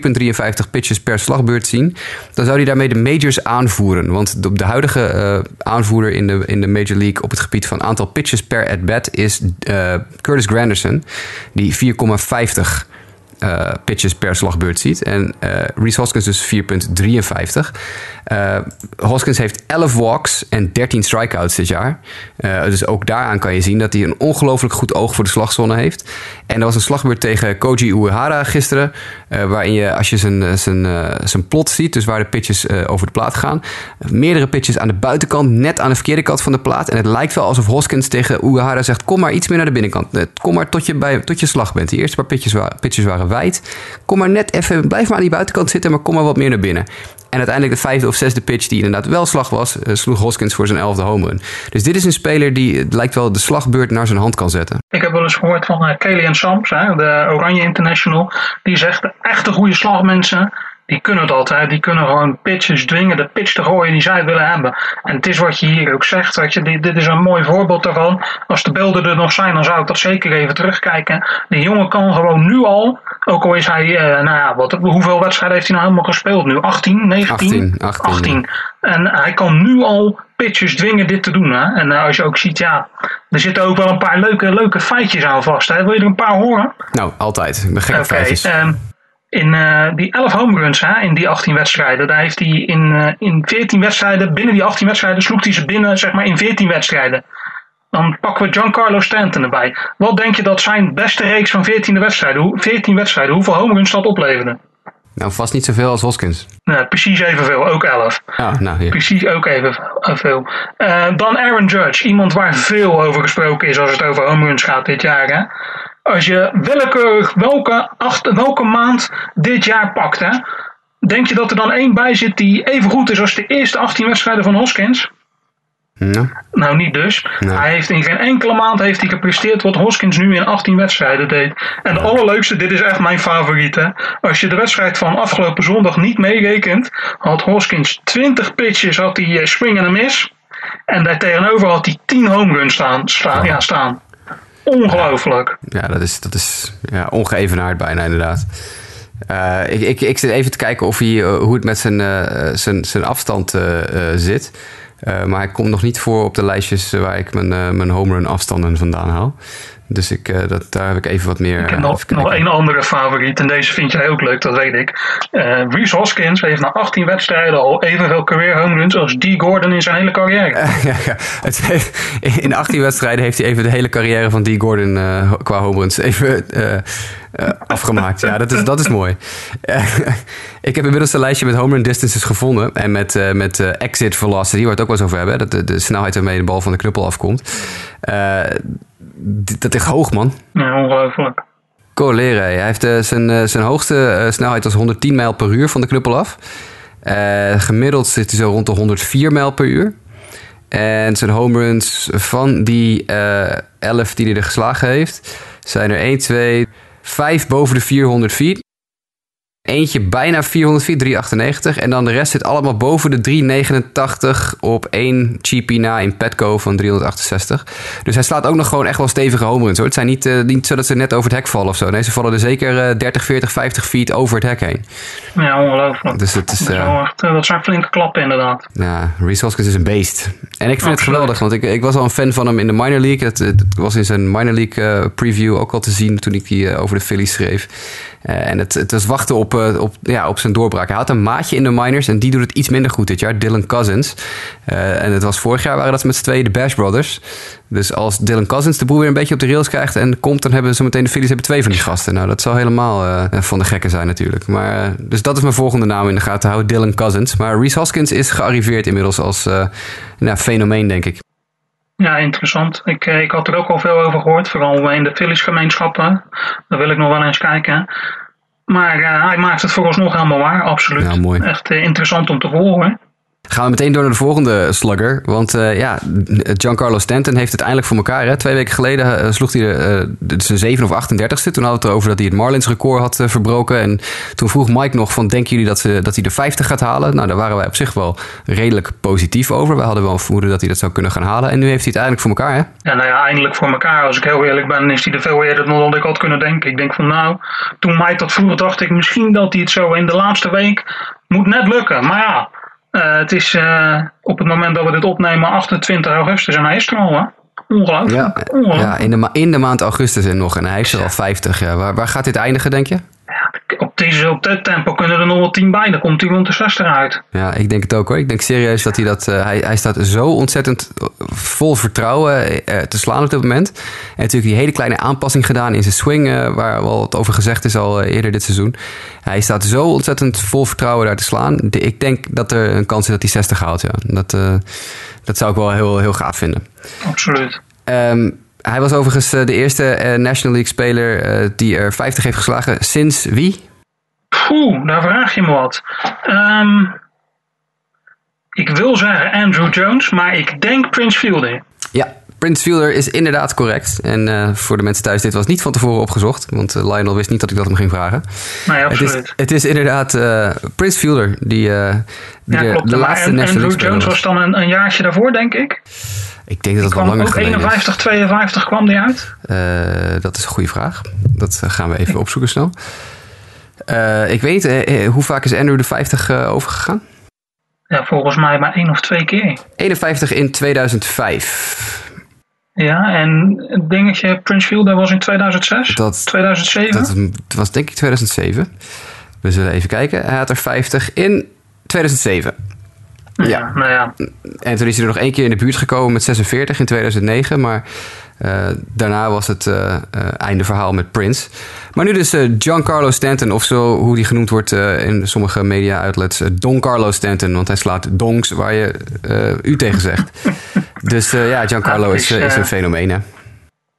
4,53 pitches per slagbeurt zien, dan zou hij daarmee de majors aanvoeren. Want de, huidige uh, aanvoerder in de, in de Major League op het gebied van aantal pitches per at-bat is Curtis Granderson, die 4,50 uh, pitches per slagbeurt ziet. En uh, Reese Hoskins dus 4,53. Uh, Hoskins heeft 11 walks en 13 strikeouts dit jaar. dus ook daaraan kan je zien dat hij een ongelooflijk goed oog voor de slagzone heeft. En er was een slagbeurt tegen Koji Uehara gisteren. waarin je, als je zijn, zijn, zijn plot ziet, dus waar de pitches over de plaat gaan, meerdere pitches aan de buitenkant, net aan de verkeerde kant van de plaat. En het lijkt wel alsof Hoskins tegen Uehara zegt: Kom maar iets meer naar de binnenkant. Kom maar tot je, bij, tot je slag bent. Die eerste paar pitches, pitches waren Kom maar net even, blijf maar aan die buitenkant zitten, maar kom maar wat meer naar binnen. En uiteindelijk de vijfde of zesde pitch, die inderdaad wel slag was, uh, sloeg Hoskins voor zijn elfde home run. Dus dit is een speler die het lijkt wel de slagbeurt naar zijn hand kan zetten. Ik heb wel eens gehoord van uh, Kellyanne Sams, hè, de Oranje International. Die zegt, echte goede slagmensen, die kunnen dat. Hè. Die kunnen gewoon pitches dwingen, de pitch te gooien die zij willen hebben. En het is wat je hier ook zegt. Weet je, dit is een mooi voorbeeld daarvan. Als de beelden er nog zijn, dan zou ik dat zeker even terugkijken. De jongen kan gewoon nu al, ook al is hij, eh, nou ja, wat, hoeveel wedstrijden heeft hij nou helemaal gespeeld nu? 18, 19? 18. 18, 18. En hij kan nu al pitches dwingen dit te doen. Hè? En uh, als je ook ziet, ja, er zitten ook wel een paar leuke, leuke feitjes aan vast. Hè? Wil je er een paar horen? Nou, altijd. Ik ben gek op okay, feitjes. Um, in uh, die 11 home runs hè, in die 18 wedstrijden, daar heeft hij in, uh, in 14 wedstrijden, binnen die 18 wedstrijden, sloeg hij ze binnen zeg maar in 14 wedstrijden. Dan pakken we Giancarlo Stanton erbij. Wat denk je dat zijn beste reeks van 14 wedstrijden, 14 wedstrijden, hoeveel home runs dat opleverde? Nou, vast niet zoveel als Hoskins. Nee, precies evenveel, ook 11. Ah, nou, hier. Precies ook evenveel. Uh, dan Aaron Judge, iemand waar veel over gesproken is als het over home runs gaat dit jaar. Hè? Als je willekeurig welke, acht, welke maand dit jaar pakt, hè, denk je dat er dan één bij zit die even goed is als de eerste 18 wedstrijden van Hoskins? Ja. Nou, niet dus. Hij heeft in geen enkele maand heeft hij gepresteerd wat Hoskins nu in 18 wedstrijden deed. En de allerleukste, dit is echt mijn favoriet. Hè. Als je de wedstrijd van afgelopen zondag niet meerekent, had Hoskins 20 pitches, had hij eh, swing en een miss. En daar tegenover had hij 10 home runs staan. staan, ja, staan. Ongelooflijk. Ja, dat is, dat is ja, ongeëvenaard bijna inderdaad. Eh, ik, ik, ik zit even te kijken of hij, eh, hoe het met zijn, eh, zijn, zijn afstand zit. Maar hij komt nog niet voor op de lijstjes waar ik mijn, mijn home run afstanden vandaan haal. Dus ik, eh, dat, daar heb ik even wat meer... Ik heb eh, nog, één andere favoriet. En deze vind jij ook leuk, dat weet ik. Eh Reese Hoskins heeft na 18 wedstrijden al evenveel career home runs als D. Gordon in zijn hele carrière. ja, ja. Het, heeft- in 18 wedstrijden heeft hij even de hele carrière van Dee Gordon qua home runs even afgemaakt. Ja, dat is, dat is mooi. Ik heb inmiddels een lijstje met home run distances gevonden. En met, met exit velocity, waar we het ook wel eens over hebben. hè, Dat de, de snelheid waarmee de bal van de knuppel afkomt. Dat ligt hoog, man. Ja, ongelooflijk. Colere. Hij heeft eh, zijn, eh, zijn hoogste eh, snelheid was 110 mijl per uur van de knuppel af. Gemiddeld zit hij zo rond de 104 mijl per uur. En zijn home runs van die eh 11 die hij er geslagen heeft, zijn er 1, 2, 5 boven de 400 feet. Eentje bijna 400 feet, 398. En dan de rest zit allemaal boven de 389 op één cheapie na in Petco van 368. Dus hij slaat ook nog gewoon echt wel stevige home runs hoor. Het zijn niet, eh, niet zo dat ze net over het hek vallen of zo. Nee, ze vallen er zeker eh, 30, 40, 50 feet over het hek heen. Ja, ongelooflijk. Dus het is, dat, is eh, echt, eh, dat zijn flinke klappen inderdaad. Ja, Reese Hoskins is een beest. En ik vind het geweldig, want ik, ik was al een fan van hem in de minor league. Het, het was in zijn minor league preview ook al te zien toen ik die over de Phillies schreef. En het, het was wachten op, eh, op, ja, op zijn doorbraak. Hij had een maatje in de minors en die doet het iets minder goed dit jaar, Dylan Cousins. Eh, en het was vorig jaar waren dat met z'n tweeën de Bash Brothers. Dus als Dylan Cousins de boel weer een beetje op de rails krijgt en komt, dan hebben ze meteen de Phillies hebben twee van die gasten. Nou, dat zal helemaal eh, van de gekken zijn natuurlijk. Maar, dus dat is mijn volgende naam in de gaten houden, Dylan Cousins. Maar Reese Hoskins is gearriveerd inmiddels als nou, fenomeen, denk ik. Ja, interessant. Ik, ik had er ook al veel over gehoord, vooral in de Phillies gemeenschappen. Daar wil ik nog wel eens kijken. Maar eh, hij maakt het vooralsnog helemaal waar, absoluut. Ja, mooi. Echt eh, interessant om te horen. Gaan we meteen door naar de volgende slugger. Want eh, ja, Giancarlo Stanton heeft het eindelijk voor elkaar. Hè? Twee weken geleden eh, sloeg hij de, eh, zijn 7 of 38ste. Toen hadden we het erover dat hij het Marlins record had eh, verbroken. En toen vroeg Mike nog van, denken jullie dat, ze, dat hij de 50 gaat halen? Nou, daar waren wij op zich wel redelijk positief over. We hadden wel een vermoeden dat hij dat zou kunnen gaan halen. En nu heeft hij het eindelijk voor elkaar, hè? Ja, nou ja, eindelijk voor elkaar. Als ik heel eerlijk ben, is hij er veel eerder dan ik had kunnen denken. Ik denk van nou, toen Mike dat vroeg, dacht ik misschien dat hij het zo in de laatste week moet net lukken. Maar ja, eh, het is eh, op het moment dat we dit opnemen 28 augustus en hij is er al, hè? Ongelooflijk. Ja, Ongelooflijk. ja in, de in de maand augustus en nog. En hij is er al 50. Ja. Waar, waar gaat dit eindigen, denk je? Op, deze, op dit tempo kunnen er nog wel 10 bij. Dan komt hij rond de 60 uit. Ja, ik denk het ook hoor. Ik denk serieus dat hij dat. eh, hij, hij staat zo ontzettend eh, vol vertrouwen eh, te slaan op dit moment. En natuurlijk die hele kleine aanpassing gedaan in zijn swing, waar wel wat over gezegd is al eerder dit seizoen. Hij staat zo ontzettend vol vertrouwen daar te slaan. De- ik denk dat er een kans is dat hij 60 haalt. Ja. Dat, dat zou ik wel heel, heel gaaf vinden. Absoluut. Ehm, hij was overigens de eerste National League speler die er 50 heeft geslagen sinds wie? Poeh, daar vraag je me wat. Ehm, ik wil zeggen Andrew Jones, maar ik denk Prince Fielder. Ja, Prince Fielder is inderdaad correct. En eh, voor de mensen thuis, dit was niet van tevoren opgezocht. Want eh, Lionel wist niet dat ik dat hem ging vragen. Nee, Het absoluut. is, het is inderdaad eh, Prince Fielder die, die ja, de, laatste en- National Andrew Jones was. dan een, een jaartje daarvoor, denk ik. Ik denk dat het wel langer ook geleden is. 51, 52 kwam die uit. Dat is een goede vraag. Dat gaan we even opzoeken snel. Eh, ik weet, eh, eh, hoe vaak is Andrew de 50 eh, overgegaan? Ja, volgens mij maar één of twee keer. 51 in 2005. Ja, en het dingetje Prince Fielder was in 2006, Dat- 2007. Dat was denk ik 2007. We zullen even kijken. Hij had er 50 in 2007. Ja. Nou ja, En toen is hij er nog één keer in de buurt gekomen met 46 in 2009. Maar eh, daarna was het eh, eh, einde verhaal met Prince. Maar nu dus Giancarlo Stanton, of zo hoe die genoemd wordt in sommige media-outlets. Don Carlo Stanton, want hij slaat dongs waar je u tegen zegt. dus ja, Giancarlo is, is, een fenomeen, hè?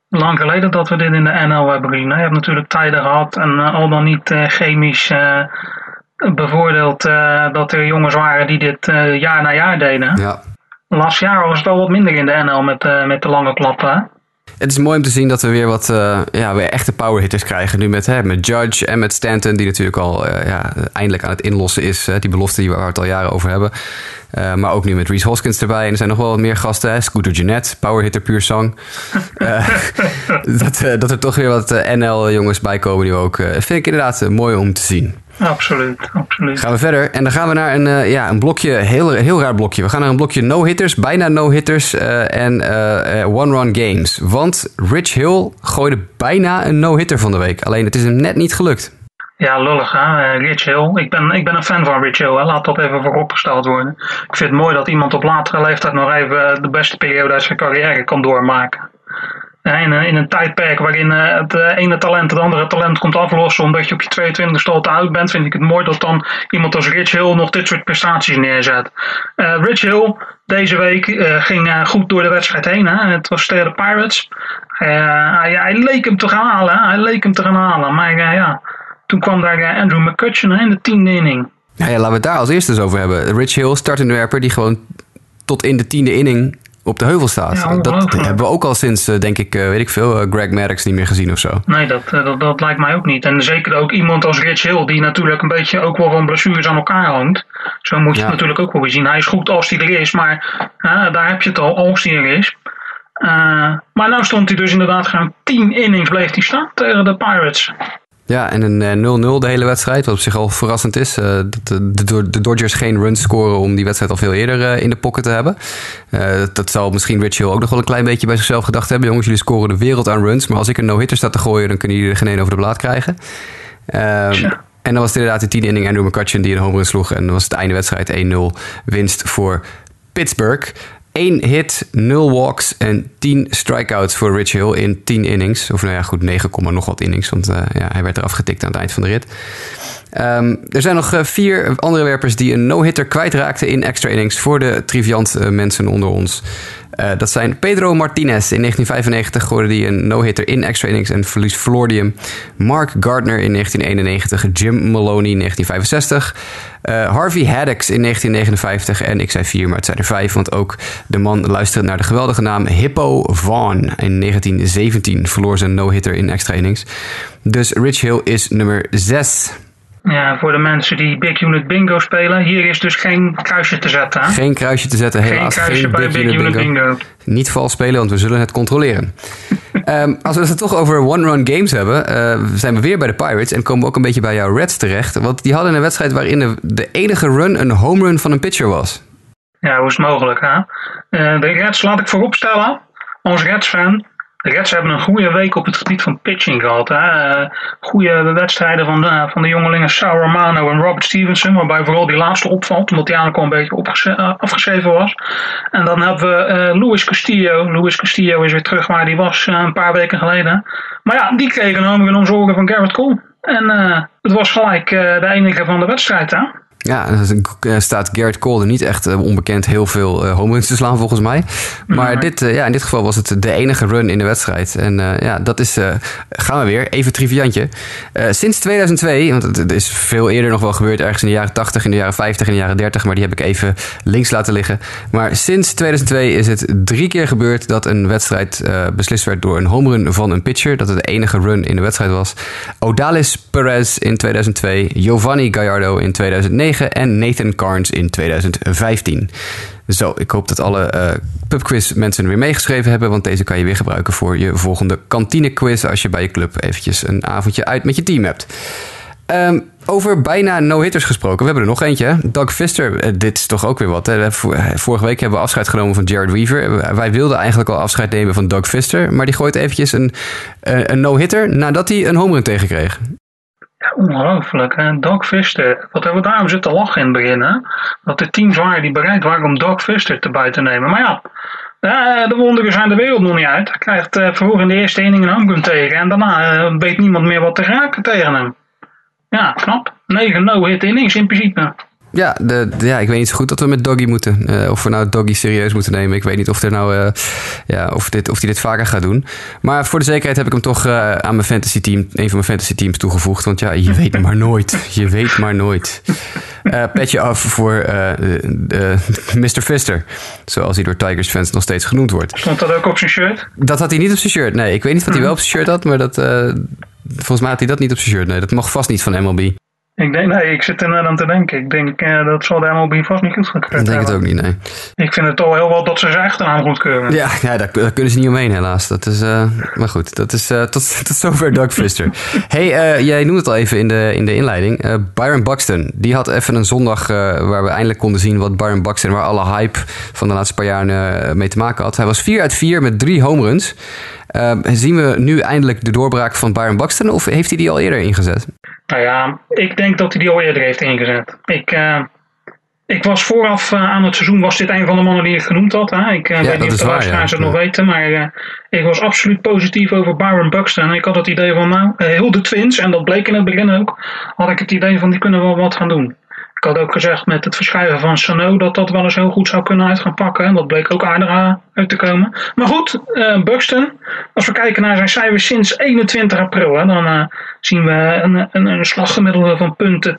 lang geleden dat we dit in de NL hebben gezien. Je hebt natuurlijk tijden gehad en al dan niet chemisch eh, bevoordeeld uh, dat er jongens waren die dit uh, jaar na jaar deden. Ja. Laatst jaar was het wel wat minder in de NL met, uh, met de lange klappen. Het is mooi om te zien dat we weer wat ja, weer echte powerhitters krijgen. Nu met, hè, met Judge en met Stanton, die natuurlijk al ja, eindelijk aan het inlossen is. Hè, die belofte die we het al jaren over hebben. Uh, maar ook nu met Reese Hoskins erbij. En er zijn nog wel wat meer gasten. Hè. Scooter Jeanette, powerhitter puur zang. dat, dat er toch weer wat NL-jongens bij komen die ook... vind ik inderdaad mooi om te zien. Absoluut, absoluut. Gaan we verder. En dan gaan we naar een, ja, een blokje, heel, heel raar blokje. We gaan naar een blokje no-hitters, bijna no-hitters en one-run games. Want Rich Hill gooide bijna een no-hitter van de week. Alleen het is hem net niet gelukt. Ja, lullig hè, Rich Hill. Ik ben, ik ben een fan van Rich Hill, laat dat even vooropgesteld worden. Ik vind het mooi dat iemand op latere leeftijd nog even de beste periode uit zijn carrière kan doormaken. In, in, een tijdperk waarin uh, het ene talent het andere talent komt aflossen omdat je op je 22 e al te oud bent, vind ik het mooi dat dan iemand als Rich Hill nog dit soort prestaties neerzet. Rich Hill deze week ging goed door de wedstrijd heen. Hè? Het was tegen de Pirates. Hij, hij, leek hem te gaan halen. Hij leek hem te gaan halen. Maar ja, toen kwam daar Andrew McCutcheon in de tiende inning. Ja, ja, laten we het daar als eerste eens over hebben. Rich Hill, startende werper, die gewoon tot in de tiende inning op de heuvel staat. Ja, dat hebben we ook al sinds, denk ik, weet ik veel, Greg Maddox niet meer gezien of zo. Nee, dat, dat, dat, lijkt mij ook niet. En zeker ook iemand als Rich Hill, die natuurlijk een beetje ook wel van blessures aan elkaar hangt. Zo moet je ja. het natuurlijk ook wel weer zien. Hij is goed als hij er is, maar daar heb je het al, als hij er is. Uh, maar nou stond hij dus inderdaad gewoon 10 innings bleef hij staan tegen de Pirates. Ja, en een 0-0 de hele wedstrijd, wat op zich al verrassend is. Uh, dat de, Dodgers geen runs scoren om die wedstrijd al veel eerder uh, in de pocket te hebben. Dat zal misschien Rich Hill ook nog wel een klein beetje bij zichzelf gedacht hebben. Jongens, jullie scoren de wereld aan runs, maar als ik een no-hitter sta te gooien, dan kunnen jullie er geen één over de blaad krijgen. Ja. En dan was het inderdaad de tiende inning Andrew McCutcheon die een home run sloeg. En dan was het einde wedstrijd 1-0 winst voor Pittsburgh. 1 hit, 0 walks en 10 strikeouts voor Rich Hill in 10 innings. Of nou ja, goed, 9, nog wat innings. Want uh, ja, hij werd eraf getikt aan het eind van de rit. Um, er zijn nog uh, vier andere werpers die een no-hitter kwijtraakten in extra innings. Voor de triviant uh, mensen onder ons. Uh, dat zijn Pedro Martinez. In 1995 gooide hij een no-hitter in extra innings en verlies hem. Mark Gardner in 1991. Jim Maloney in 1965. Uh, Harvey Haddix in 1959. En ik zei vier, maar het zijn er vijf. Want ook de man luisterde naar de geweldige naam Hippo Vaughn. In 1917 verloor zijn no-hitter in extra innings. Dus Rich Hill is nummer 6. Ja, voor de mensen die Big Unit Bingo spelen, hier is dus geen kruisje te zetten. Hè? Geen kruisje te zetten, helaas. Geen kruisje bij Big, Big Unit, Bingo. Bingo. Niet vals spelen, want we zullen het controleren. um, als we het toch over one-run games hebben, uh, zijn we weer bij de Pirates en komen we ook een beetje bij jouw Reds terecht. Want die hadden een wedstrijd waarin de, de enige run een home run van een pitcher was. Ja, hoe is het mogelijk, hè? Uh, de Reds laat ik vooropstellen, als Reds-fan, de Reds hebben een goede week op het gebied van pitching gehad. Hè. Uh, goede wedstrijden van de, van de jongelingen Sal Romano en Robert Stevenson. Waarbij vooral die laatste opvalt, omdat die eigenlijk al een beetje uh, afgeschreven was. En dan hebben we uh, Luis Castillo. Luis Castillo is weer terug waar hij was een paar weken geleden. Maar ja, die kregen een home run zorgen van Garrett Cole. En het was gelijk de enige van de wedstrijd. Hè. Ja, dan staat Garrett Cole er niet echt onbekend heel veel uh, home runs te slaan volgens mij. Maar dit, uh, ja, in dit geval was het de enige run in de wedstrijd. En uh, ja, dat is, gaan we weer, even triviantje. sinds 2002, want het is veel eerder nog wel gebeurd, ergens in de jaren 80, in de jaren 50, in de jaren 30, maar die heb ik even links laten liggen. Maar sinds 2002 is het drie keer gebeurd dat een wedstrijd beslist werd door een home run van een pitcher. Dat het de enige run in de wedstrijd was. Odalis Perez in 2002, Giovanni Gallardo in 2009 en Nathan Carnes in 2015. Zo, ik hoop dat alle uh, pubquiz mensen weer meegeschreven hebben, want deze kan je weer gebruiken voor je volgende kantinequiz als je bij je club eventjes een avondje uit met je team hebt. Um, over bijna no-hitters gesproken. We hebben er nog eentje. Doug Fister, uh, dit is toch ook weer wat. Hè? Vorige week hebben we afscheid genomen van Jared Weaver. Wij wilden eigenlijk al afscheid nemen van Doug Fister. Maar die gooit eventjes een, een no-hitter nadat hij een home run tegenkreeg. Ongelooflijk. Hè? Doug Fister. Wat hebben we daarom zitten lachen in het begin. Dat de teams waren die bereid waren om Doug Fister erbij te nemen. Maar ja, uh, de wonderen zijn de wereld nog niet uit. Hij krijgt uh, vroeg in de eerste inning een home tegen. En daarna uh, weet niemand meer wat te raken tegen hem. Ja, knap. 9 no-hit innings in principe. Ja, de, ja, ik weet niet zo goed dat we met Doggy moeten. Uh, of we nou Doggy serieus moeten nemen. Ik weet niet of, er nou, uh, ja, of, dit, of hij dit vaker gaat doen. Maar voor de zekerheid heb ik hem toch uh, aan mijn fantasy team, een van mijn fantasy teams toegevoegd. Want ja, je weet maar nooit. Je weet maar nooit. petje af voor Mr. Fister. Zoals hij door Tigers fans nog steeds genoemd wordt. Stond dat ook op zijn shirt? Dat had hij niet op zijn shirt. Nee, ik weet niet wat hij wel op zijn shirt had. Maar dat, volgens mij had hij dat niet op zijn shirt. Nee, dat mag vast niet van MLB. Ik denk, nee, ik zit er net aan te denken. Ik denk, uh, dat zal de MLB vast niet goed gekeurd Ik denk het ook niet, nee. Ik vind het toch heel wel dat ze zijn achternaam goedkeuren. Ja, ja daar, daar, kunnen ze niet omheen helaas. Dat is, uh, maar goed, dat is uh, tot, tot zover Doug Fister. hey, jij noemde het al even in de, in de inleiding. Byron Buxton, die had even een zondag waar we eindelijk konden zien wat Byron Buxton, waar alle hype van de laatste paar jaar mee te maken had. Hij was 4 uit 4 met drie home runs. Zien we nu eindelijk de doorbraak van Byron Buxton of heeft hij die al eerder ingezet? Nou ja, ik denk dat hij die al eerder heeft ingezet. Ik, uh, ik was vooraf uh, aan het seizoen, was dit een van de mannen die ik genoemd had. Hè? Ik uh, ja, weet niet of de luisteraars ja. het nog weten, maar ik was absoluut positief over Byron Buxton. Ik had het idee van, nou, heel de Twins, en dat bleek in het begin ook, had ik het idee van, die kunnen wel wat gaan doen. Ik had ook gezegd met het verschuiven van Sano dat dat wel eens heel goed zou kunnen uit gaan pakken. En dat bleek ook aardig uit te komen. Maar goed, uh, Buxton, als we kijken naar zijn cijfers sinds 21 april, hè, dan uh, zien we een, een, een slaggemiddelde van punten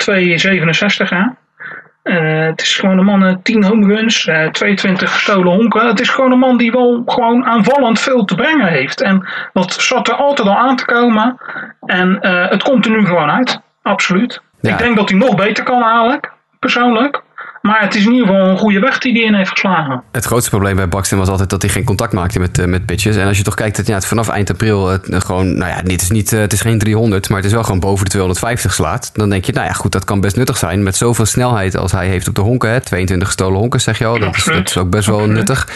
2,67 aan. Uh, het is gewoon een man, 10 home runs, 22 gestolen honken. Het is gewoon een man die wel gewoon aanvallend veel te brengen heeft. En dat zat er altijd al aan te komen. En het komt er nu gewoon uit. Absoluut. Ik denk dat hij nog beter kan halen persoonlijk. Maar het is in ieder geval een goede weg die hij in heeft geslagen. Het grootste probleem bij Buxton was altijd dat hij geen contact maakte met, uh, met pitches. En als je toch kijkt, dat ja, het vanaf eind april het, uh, gewoon, nou ja, het is, niet, uh, het is geen 300, maar het is wel gewoon boven de 250 slaat. Dan denk je, nou ja, goed, dat kan best nuttig zijn. Met zoveel snelheid als hij heeft op de honken, hè, 22 gestolen honken, zeg je al. Dat, is, dat is, ook best wel nuttig.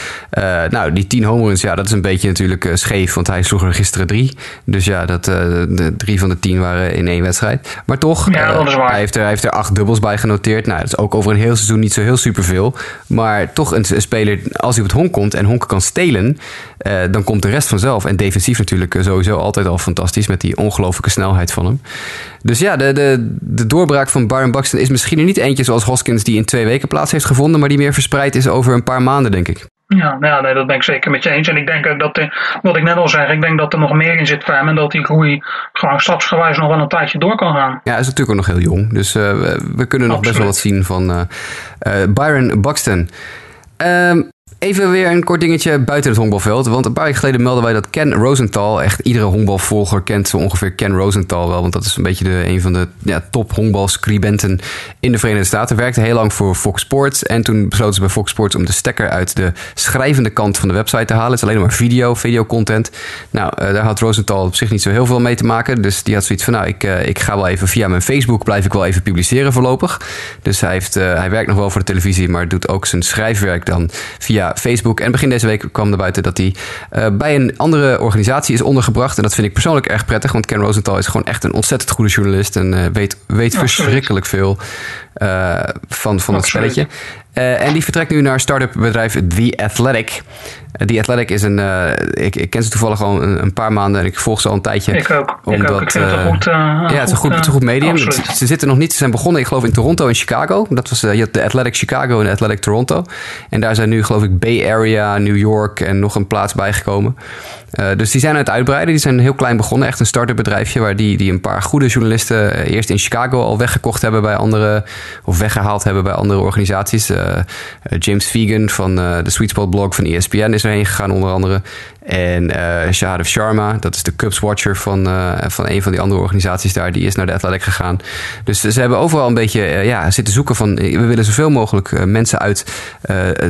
nou, die 10 home runs, ja, dat is een beetje natuurlijk scheef, want hij sloeg er gisteren drie. Dus ja, dat, de drie van de tien waren in één wedstrijd. Maar toch, ja, hij, heeft er, hij heeft er acht dubbels bij genoteerd. Nou, dat is ook over een heel seizoen niet zo heel superveel. Maar toch een, speler, als hij op het honk komt en honken kan stelen, uh, dan komt de rest vanzelf. En defensief natuurlijk eh, sowieso altijd al fantastisch met die ongelofelijke snelheid van hem. Dus ja, de, de, de doorbraak van Byron Buxton is misschien niet eentje zoals Hoskins die in twee weken plaats heeft gevonden, maar die meer verspreid is over een paar maanden, denk ik. Ja, ja nee, dat ben ik zeker met je eens. En ik denk ook dat, wat ik net al zei, ik denk dat er nog meer in zit voor hem. En dat die groei gewoon stapsgewijs nog wel een tijdje door kan gaan. Ja, hij is natuurlijk ook nog heel jong. Dus uh, we, kunnen nog best wel wat zien van uh, uh, Byron Buxton. Um, Even weer een kort dingetje buiten het honkbalveld. Want een paar weken geleden melden wij dat Ken Rosenthal, echt iedere honkbalvolger kent zo ongeveer Ken Rosenthal wel. Want dat is een beetje de, een van de ja, top honkbalscribenten in de Verenigde Staten. Werkte heel lang voor Fox Sports. En toen besloten ze bij Fox Sports om de stekker uit de schrijvende kant van de website te halen. Het is alleen maar video, videocontent. Nou, uh, daar had Rosenthal op zich niet zo heel veel mee te maken. Dus die had zoiets van, nou, ik, uh, ik ga wel even via mijn Facebook blijf ik wel even publiceren voorlopig. Dus hij, heeft, uh, hij werkt nog wel voor de televisie, maar doet ook zijn schrijfwerk dan via Facebook. En begin deze week kwam er buiten dat hij uh, bij een andere organisatie is ondergebracht. En dat vind ik persoonlijk erg prettig, want Ken Rosenthal is gewoon echt een ontzettend goede journalist en uh, weet, weet verschrikkelijk veel uh, van, van het spelletje. Uh, en die vertrekt nu naar start-up bedrijf The Athletic. Uh, The Athletic is een. Uh, ik, ik, ken ze toevallig al een, een, paar maanden en ik volg ze al een tijdje. Ik ook. Omdat, ik, ook. ik vind het goed. ja, het is een goed, het is een goed medium. ze zitten nog niet. Ze zijn begonnen, ik geloof, in Toronto en Chicago. Dat was, je had de Athletic Chicago en de Athletic Toronto. En daar zijn nu, geloof ik, Bay Area, New York en nog een plaats bijgekomen. Uh, dus die zijn aan het uitbreiden. Die zijn heel klein begonnen. Echt een start-up bedrijfje waar die, die een paar goede journalisten eerst in Chicago al weggekocht hebben bij andere, of weggehaald hebben bij andere organisaties. Uh, James Vegan van de Sweet Spot blog van ESPN is erheen gegaan, onder andere. En uh, Shahad Sharma, dat is de Cubs Watcher van, uh, van een van die andere organisaties daar, die is naar de Athletic gegaan. Dus ze hebben overal een beetje uh, ja, zitten zoeken van, we willen zoveel mogelijk mensen uit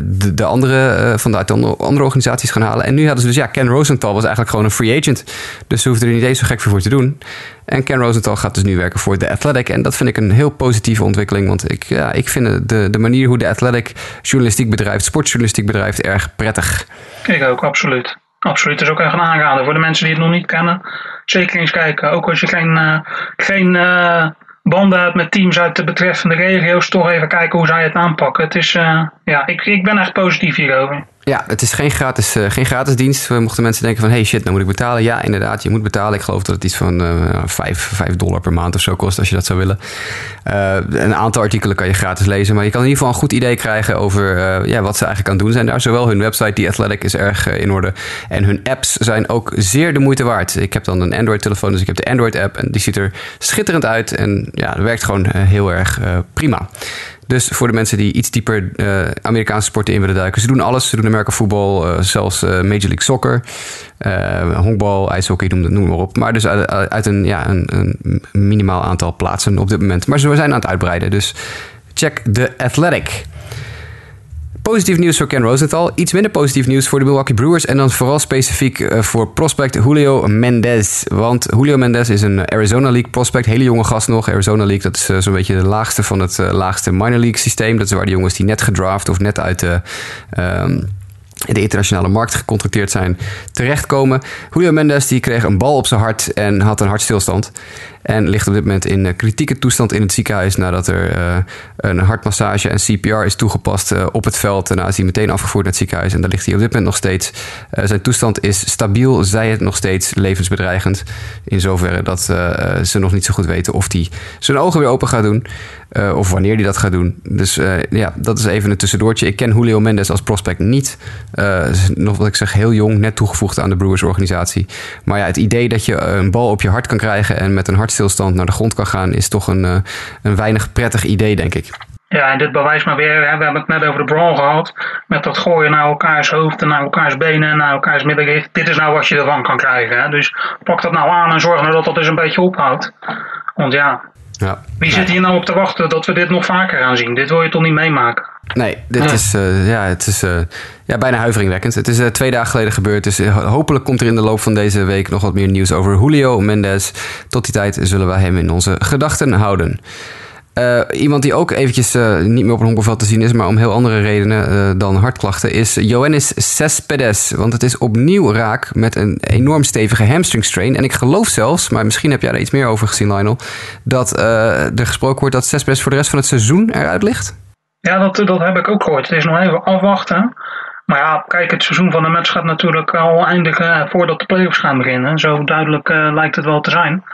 de, de, andere, van de, de andere organisaties gaan halen. En nu hadden ze dus, ja, Ken Rosenthal was eigenlijk gewoon een free agent. Dus ze hoefden er niet eens zo gek voor te doen. En Ken Rosenthal gaat dus nu werken voor The Athletic. En dat vind ik een heel positieve ontwikkeling. Want ik, ja, ik vind de, de manier hoe The Athletic journalistiek bedrijft, sportjournalistiek bedrijft, erg prettig. Ik ook, absoluut. Absoluut, dat is ook echt een aanrader voor de mensen die het nog niet kennen. Zeker eens kijken. Ook als je geen, uh, geen uh, banden hebt met teams uit de betreffende regio's, toch even kijken hoe zij het aanpakken. Het is, uh, ja, ik, ik ben echt positief hierover. Ja, het is geen gratis, uh, geen gratis dienst. Mochten mensen denken van, hey shit, nou moet ik betalen. Ja, inderdaad, je moet betalen. Ik geloof dat het iets van uh, 5, 5 dollar per maand of zo kost als je dat zou willen. Uh, een aantal artikelen kan je gratis lezen. Maar je kan in ieder geval een goed idee krijgen over uh, ja, wat ze eigenlijk aan doen zijn daar. Zowel hun website, die Athletic, is erg in orde. En hun apps zijn ook zeer de moeite waard. Ik heb dan een Android-telefoon, dus ik heb de Android-app. En die ziet er schitterend uit. En ja, dat werkt gewoon heel erg prima. Dus voor de mensen die iets dieper uh, Amerikaanse sporten in willen duiken. Ze doen alles. Ze doen Amerika voetbal, uh, zelfs uh, Major League Soccer. honkbal, ijshockey, noem, noem maar op. Maar dus uit, uit een, ja, een, een, minimaal aantal plaatsen op dit moment. Maar ze zijn aan het uitbreiden. Dus check The Athletic. Positief nieuws voor Ken Rosenthal. Iets minder positief nieuws voor de Milwaukee Brewers. En dan vooral specifiek uh, voor prospect Julio Mendez. Want Julio Mendez is een Arizona League prospect. Hele jonge gast nog. Arizona League, dat is uh, zo'n beetje de laagste van het uh, laagste minor league systeem. Dat is waar de jongens die net gedraft of net uit de... Um, de internationale markt gecontracteerd zijn, terechtkomen. Julio Mendes die kreeg een bal op zijn hart en had een hartstilstand. En ligt op dit moment in kritieke toestand in het ziekenhuis nadat er uh, een hartmassage en CPR is toegepast uh, op het veld. Daarna is hij meteen afgevoerd naar het ziekenhuis en daar ligt hij op dit moment nog steeds. Zijn toestand is stabiel, zij het nog steeds levensbedreigend. In zoverre dat ze nog niet zo goed weten of hij zijn ogen weer open gaat doen. of wanneer hij dat gaat doen. Dus ja, dat is even een tussendoortje. Ik ken Julio Mendes als prospect niet. nog wat ik zeg, heel jong, net toegevoegd aan de Brewers organisatie. Maar ja, het idee dat je een bal op je hart kan krijgen en met een hart hartstilstand naar de grond kan gaan, is toch een, uh, een weinig prettig idee, denk ik. Ja, en dit bewijst maar weer, hè, we hebben het net over de brawl gehad, met dat gooien naar elkaars hoofd en naar elkaars benen en naar elkaars middengewicht. Dit is nou wat je ervan kan krijgen. Hè. Dus pak dat nou aan en zorg nou dat dat dus een beetje ophoudt. Want ja, ja. wie zit hier nou op te wachten dat we dit nog vaker gaan zien? Dit wil je toch niet meemaken? Nee, dit is, uh, ja, het is uh, ja, bijna huiveringwekkend. Het is uh, twee dagen geleden gebeurd. Dus hopelijk komt er in de loop van deze week nog wat meer nieuws over Julio Mendes. Tot die tijd zullen wij hem in onze gedachten houden. iemand die ook eventjes niet meer op een honkbalveld te zien is, maar om heel andere redenen dan hartklachten, is Joannis Cespedes. Want het is opnieuw raak met een enorm stevige hamstring strain. En ik geloof zelfs, maar misschien heb jij daar iets meer over gezien, Lionel, dat er gesproken wordt dat Cespedes voor de rest van het seizoen eruit ligt. Ja, dat, dat heb ik ook gehoord. Het is nog even afwachten. Maar ja, kijk, het seizoen van de match gaat natuurlijk al eindigen voordat de playoffs gaan beginnen. Zo duidelijk uh, lijkt het wel te zijn.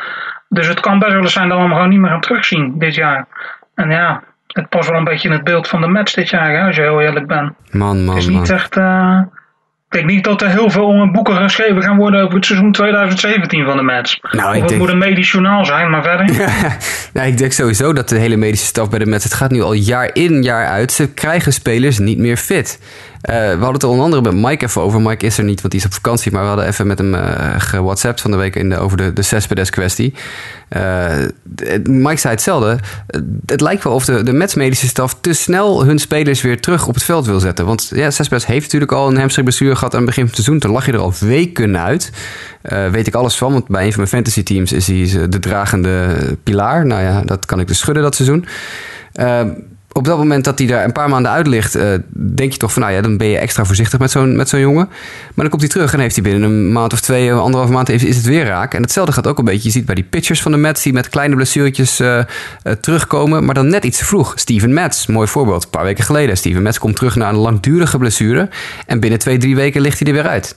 Dus het kan best wel eens zijn dat we hem gewoon niet meer gaan terugzien dit jaar. En ja, het past wel een beetje in het beeld van de match dit jaar, hè, als je heel eerlijk bent. Man, man, Het is niet man. echt... Uh, ik denk niet dat er heel veel boeken geschreven gaan worden over het seizoen 2017 van de Mets. Nou, of het denk... moet een medisch journaal zijn, maar verder. Ja, nou, ik denk sowieso dat de hele medische staf bij de Mets, het gaat nu al jaar in, jaar uit. Ze krijgen spelers niet meer fit. Uh, we hadden het er onder andere met Mike even over. Mike is er niet, want die is op vakantie. Maar we hadden even met hem uh, gewhatsappt van de week in de, over de, de Cespedes kwestie. Uh, Mike zei hetzelfde. Het lijkt wel of de, de Mets medische staf te snel hun spelers weer terug op het veld wil zetten. Want ja, Cespedes heeft natuurlijk al een hamstringblessure gehad aan het begin van het seizoen. Toen lag je er al weken uit. weet ik alles van, want bij een van mijn fantasy teams is hij de dragende pilaar. Nou ja, dat kan ik dus schudden dat seizoen op dat moment dat hij daar een paar maanden uit ligt, uh, denk je toch van, nou ja, dan ben je extra voorzichtig met zo'n, met zo'n jongen. Maar dan komt hij terug en heeft hij binnen een maand of twee, anderhalf maand, is, is het weer raak. En hetzelfde gaat ook een beetje, je ziet bij die pitchers van de Mets, die met kleine blessuretjes uh, uh, terugkomen, maar dan net iets te vroeg. Steven Mets, mooi voorbeeld, een paar weken geleden. Steven Mets komt terug na een langdurige blessure en binnen twee, drie weken ligt hij er weer uit.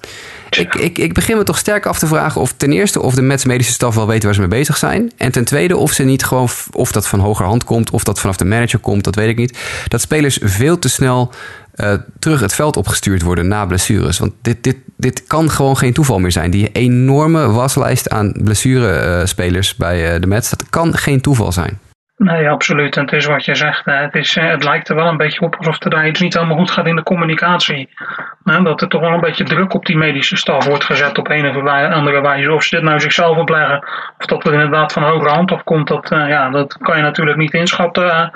Ik, ik, ik begin me toch sterk af te vragen of ten eerste of de Mets medische staf wel weten waar ze mee bezig zijn. En ten tweede of ze niet gewoon, of dat van hoger hand komt, of dat vanaf de manager komt, dat weet ik niet. Dat spelers veel te snel uh, terug het veld opgestuurd worden na blessures. Want dit, dit, dit kan gewoon geen toeval meer zijn. Die enorme waslijst aan blessurespelers uh, bij uh, de Mets, dat kan geen toeval zijn. Nee, absoluut. En het is wat je zegt. Het, is, het lijkt er wel een beetje op alsof er daar iets niet helemaal goed gaat in de communicatie. dat er toch wel een beetje druk op die medische staf wordt gezet op een of andere wijze. Of ze dit nou zichzelf opleggen, of dat er inderdaad van hogere hand op komt, dat, ja, dat kan je natuurlijk niet inschatten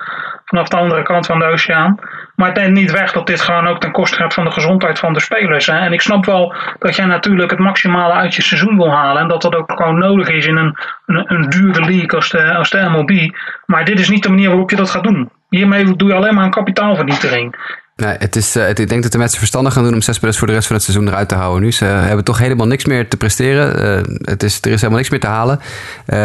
vanaf de andere kant van de oceaan. Maar het neemt niet weg dat dit gewoon ook ten koste gaat van de gezondheid van de spelers. Hè. En ik snap wel dat jij natuurlijk het maximale uit je seizoen wil halen. En dat dat ook gewoon nodig is in een, een, dure league als de, als de MLB. Maar dit is niet de manier waarop je dat gaat doen. Hiermee doe je alleen maar een kapitaalvernietiging. Nee, het is, het, ik denk dat de mensen verstandig gaan doen om Cespedes voor de rest van het seizoen eruit te houden. Nu ze hebben toch helemaal niks meer te presteren. Uh, het is, er is helemaal niks meer te halen.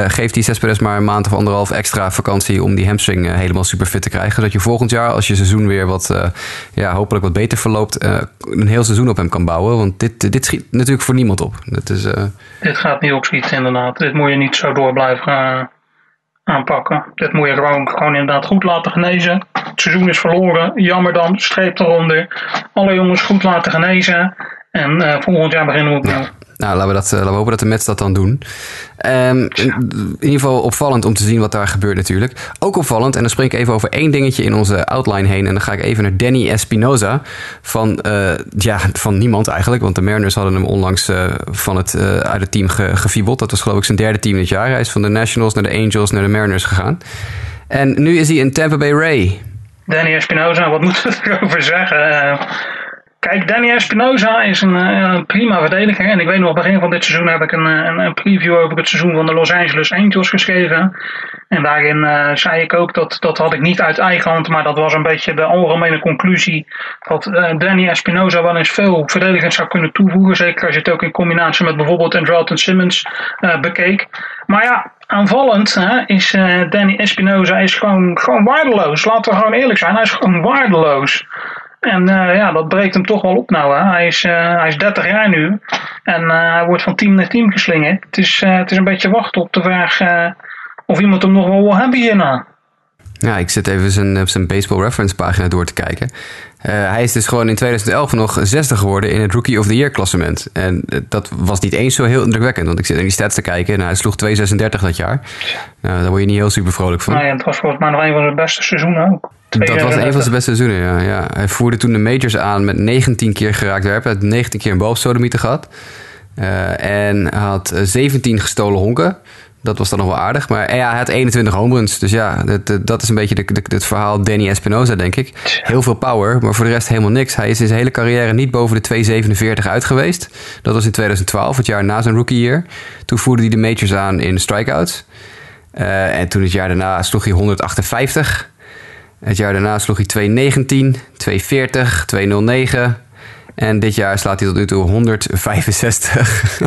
Geef die Cespedes maar een maand of anderhalf extra vakantie om die hamstring helemaal super fit te krijgen. Zodat je volgend jaar, als je seizoen weer wat, ja, hopelijk wat beter verloopt, een heel seizoen op hem kan bouwen. Want dit, dit schiet natuurlijk voor niemand op. Dit, is, dit gaat niet opschieten inderdaad. Dit moet je niet zo door blijven aanpakken. Dit moet je gewoon, gewoon inderdaad goed laten genezen. Het seizoen is verloren. Jammer dan. Streep eronder. Alle jongens goed laten genezen. En uh, volgend jaar beginnen we opnieuw. Nou, laten we, dat, laten we hopen dat de Mets dat dan doen. Um, in ieder geval opvallend om te zien wat daar gebeurt natuurlijk. Ook opvallend, en dan spring ik even over één dingetje in onze outline heen. En dan ga ik even naar Danny Espinoza. Van, uh, ja, van niemand eigenlijk, want de Mariners hadden hem onlangs uh, van het, uh, uit het team ge gefiebeld. Dat was geloof ik zijn derde team dit jaar. Hij is van de Nationals naar de Angels naar de Mariners gegaan. En nu is hij in Tampa Bay Ray. Danny Espinoza, wat moeten we erover zeggen? Kijk, Danny Espinoza is een, een, prima verdediger. En ik weet nog, begin van dit seizoen heb ik een, een, een, preview over het seizoen van de Los Angeles Angels geschreven. En daarin uh, zei ik ook, dat, dat had ik niet uit eigen hand, maar dat was een beetje de algemene conclusie. Dat Danny Espinoza wel eens veel verdedigers zou kunnen toevoegen. Zeker als je het ook in combinatie met bijvoorbeeld Andrelton Simmons bekeek. Maar ja, aanvallend hè, is Danny Espinoza is gewoon, gewoon waardeloos. Laten we gewoon eerlijk zijn, hij is gewoon waardeloos. En uh, ja, dat breekt hem toch wel op nou. Hè. Hij, is, uh, hij is 30 jaar nu. En uh, hij wordt van team naar team geslingerd. Het is, het is een beetje wachten op de vraag of iemand hem nog wel wil hebben hierna. Ja, ik zit even zijn, zijn baseball reference pagina door te kijken. hij is dus gewoon in 2011 nog zesde geworden in het Rookie of the Year klassement. En dat was niet eens zo heel indrukwekkend. Want ik zit naar die stats te kijken en hij sloeg 2,36 dat jaar. Nou, daar word je niet heel super vrolijk van. Nou ja, het was volgens mij nog een van de beste seizoenen ook. Dat was een van zijn beste seizoenen, ja, ja. Hij voerde toen de majors aan met 19 keer geraakt werpen. Hij had 19 keer een bovensodomieten gehad. Uh, en had 17 gestolen honken. Dat was dan nog wel aardig. Maar ja, hij had 21 home runs. Dus ja, dat, dat is een beetje de, de, het verhaal Danny Espinosa, denk ik. Heel veel power, maar voor de rest helemaal niks. Hij is in zijn hele carrière niet boven de 2,47 uit geweest. Dat was in 2012, het jaar na zijn rookie year. Toen voerde hij de majors aan in strikeouts. Uh, en toen het jaar daarna sloeg hij 158. Het jaar daarna sloeg hij 219, 240, 209. En dit jaar slaat hij tot nu toe 165.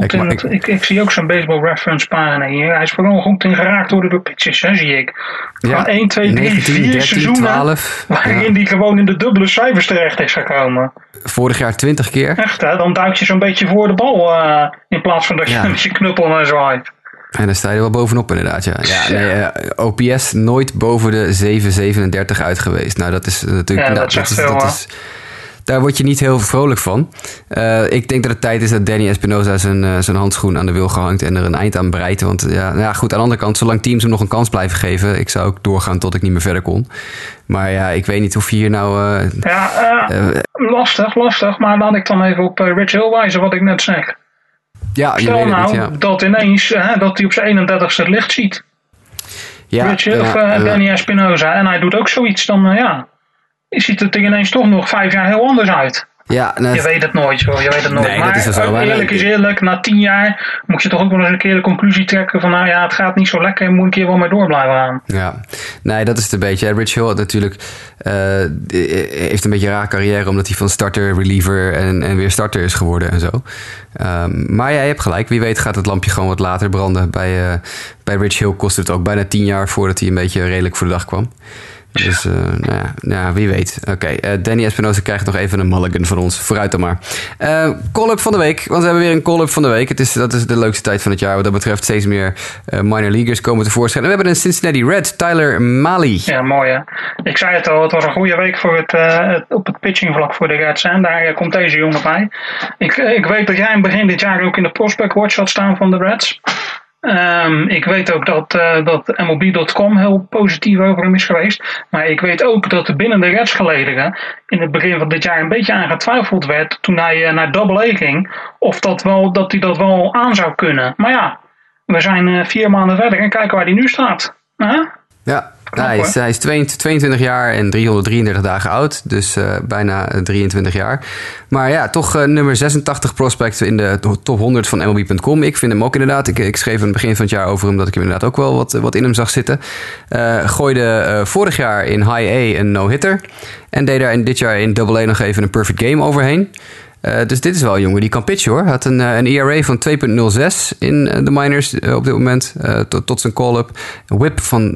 ik, ik, ik, ik, zie ook zo'n baseball reference pagina hier. Hij is vooral goed in geraakt worden door pitches, hè, zie ik. Ja, 1, 2, 3, 19, 4 13, seizoenen 12, waarin ja. die gewoon in de dubbele cijfers terecht is gekomen. Vorig jaar 20 keer. Echt, hè? Dan duik je zo'n beetje voor de bal uh, in plaats van dat je ja. met je knuppel naar zwaait. En dan sta je er wel bovenop inderdaad, ja. ja, nee, uh, OPS nooit boven de 7,37 uit geweest. Nou, dat is natuurlijk... Ja, dat, dat, is, dat is, daar word je niet heel vrolijk van. Uh, ik denk dat het tijd is dat Danny Espinosa zijn, uh, zijn handschoen aan de wil gehangt en er een eind aan breidt. Want ja, nou ja, goed, aan de andere kant, zolang teams hem nog een kans blijven geven, ik zou ook doorgaan tot ik niet meer verder kon. Maar ja, ik weet niet of je hier nou. Uh, ja, lastig, lastig. Maar laat ik dan even op Rich Hill wijzen wat ik net zeg. Ja, Stel je weet nou het, ja. dat ineens hè, dat hij op zijn 31ste het licht ziet. Ja, of ja, uh, Danny Espinosa. En hij doet ook zoiets, dan ja, ziet het er ineens toch nog vijf jaar heel anders uit. Ja, nou, Je weet het nooit. Je weet het nooit. Nee, maar dat is zo, maar- eerlijk is eerlijk, na tien jaar moet je toch ook wel eens een keer de conclusie trekken van, nou ja, het gaat niet zo lekker, je moet een keer wel mee door blijven gaan. Ja, nee, dat is het een beetje. Rich Hill natuurlijk eh, heeft een beetje een raar carrière omdat hij van starter, reliever en, en weer starter is geworden en zo. Ehm, maar ja, je hebt gelijk. Wie weet gaat het lampje gewoon wat later branden. Bij, eh, bij Rich Hill kostte het ook bijna tien jaar voordat hij een beetje redelijk voor de dag kwam. Dus eh, nou, ja, nou ja, wie weet. Oké, eh, Danny Espinosa krijgt nog even een mulligan van ons. Vooruit dan maar. Eh call-up van de week. Want we hebben weer een call-up van de week. Het is, dat is de leukste tijd van het jaar. Wat dat betreft steeds meer minor leaguers komen tevoorschijn. En we hebben een Cincinnati Red, Tyler Mali. Ja, mooi hè. Ik zei het al, het was een goede week voor het, het- op het pitchingvlak voor de Reds. En daar komt deze jongen bij. Ik, ik weet dat jij in begin dit jaar ook in de prospect watch had staan van de Reds. Ehm, ik weet ook dat, eh, dat MLB.com heel positief over hem is geweest. Maar ik weet ook dat er binnen de Reds gelederen in het begin van dit jaar een beetje aan getwijfeld werd toen hij eh, naar Double A ging. Of dat, wel, dat hij dat wel aan zou kunnen. Maar ja, we zijn eh, vier maanden verder en kijken waar hij nu staat. Ja, hij is, hij is 22 jaar en 333 dagen oud, dus uh, bijna 23 jaar. Maar ja, toch uh, nummer 86 prospect in de top 100 van MLB.com. Ik vind hem ook inderdaad. Ik, ik schreef aan het begin van het jaar over hem dat ik hem inderdaad ook wel wat, wat in hem zag zitten. Uh, gooide vorig jaar in High A een no-hitter. En deed daar in dit jaar in Double A nog even een perfect game overheen. Uh, dus dit is wel een jongen die kan pitchen hoor. Had een, een ERA van 2,06 in de minors op dit moment. Tot, zijn call-up. Whip van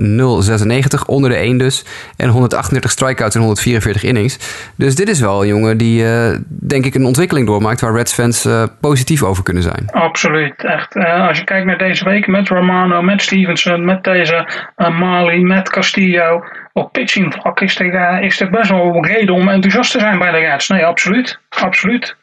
0,96, onder de 1 dus. En 138 strikeouts en 144 innings. Dus dit is wel een jongen die denk ik een ontwikkeling doormaakt... waar Reds fans positief over kunnen zijn. Absoluut, echt. als je kijkt naar deze week met Romano, met Stevenson, met deze Mali, met Castillo op pitching vlak is er, is er best wel reden om enthousiast te zijn bij de Reds. Nee, absoluut. Absoluut.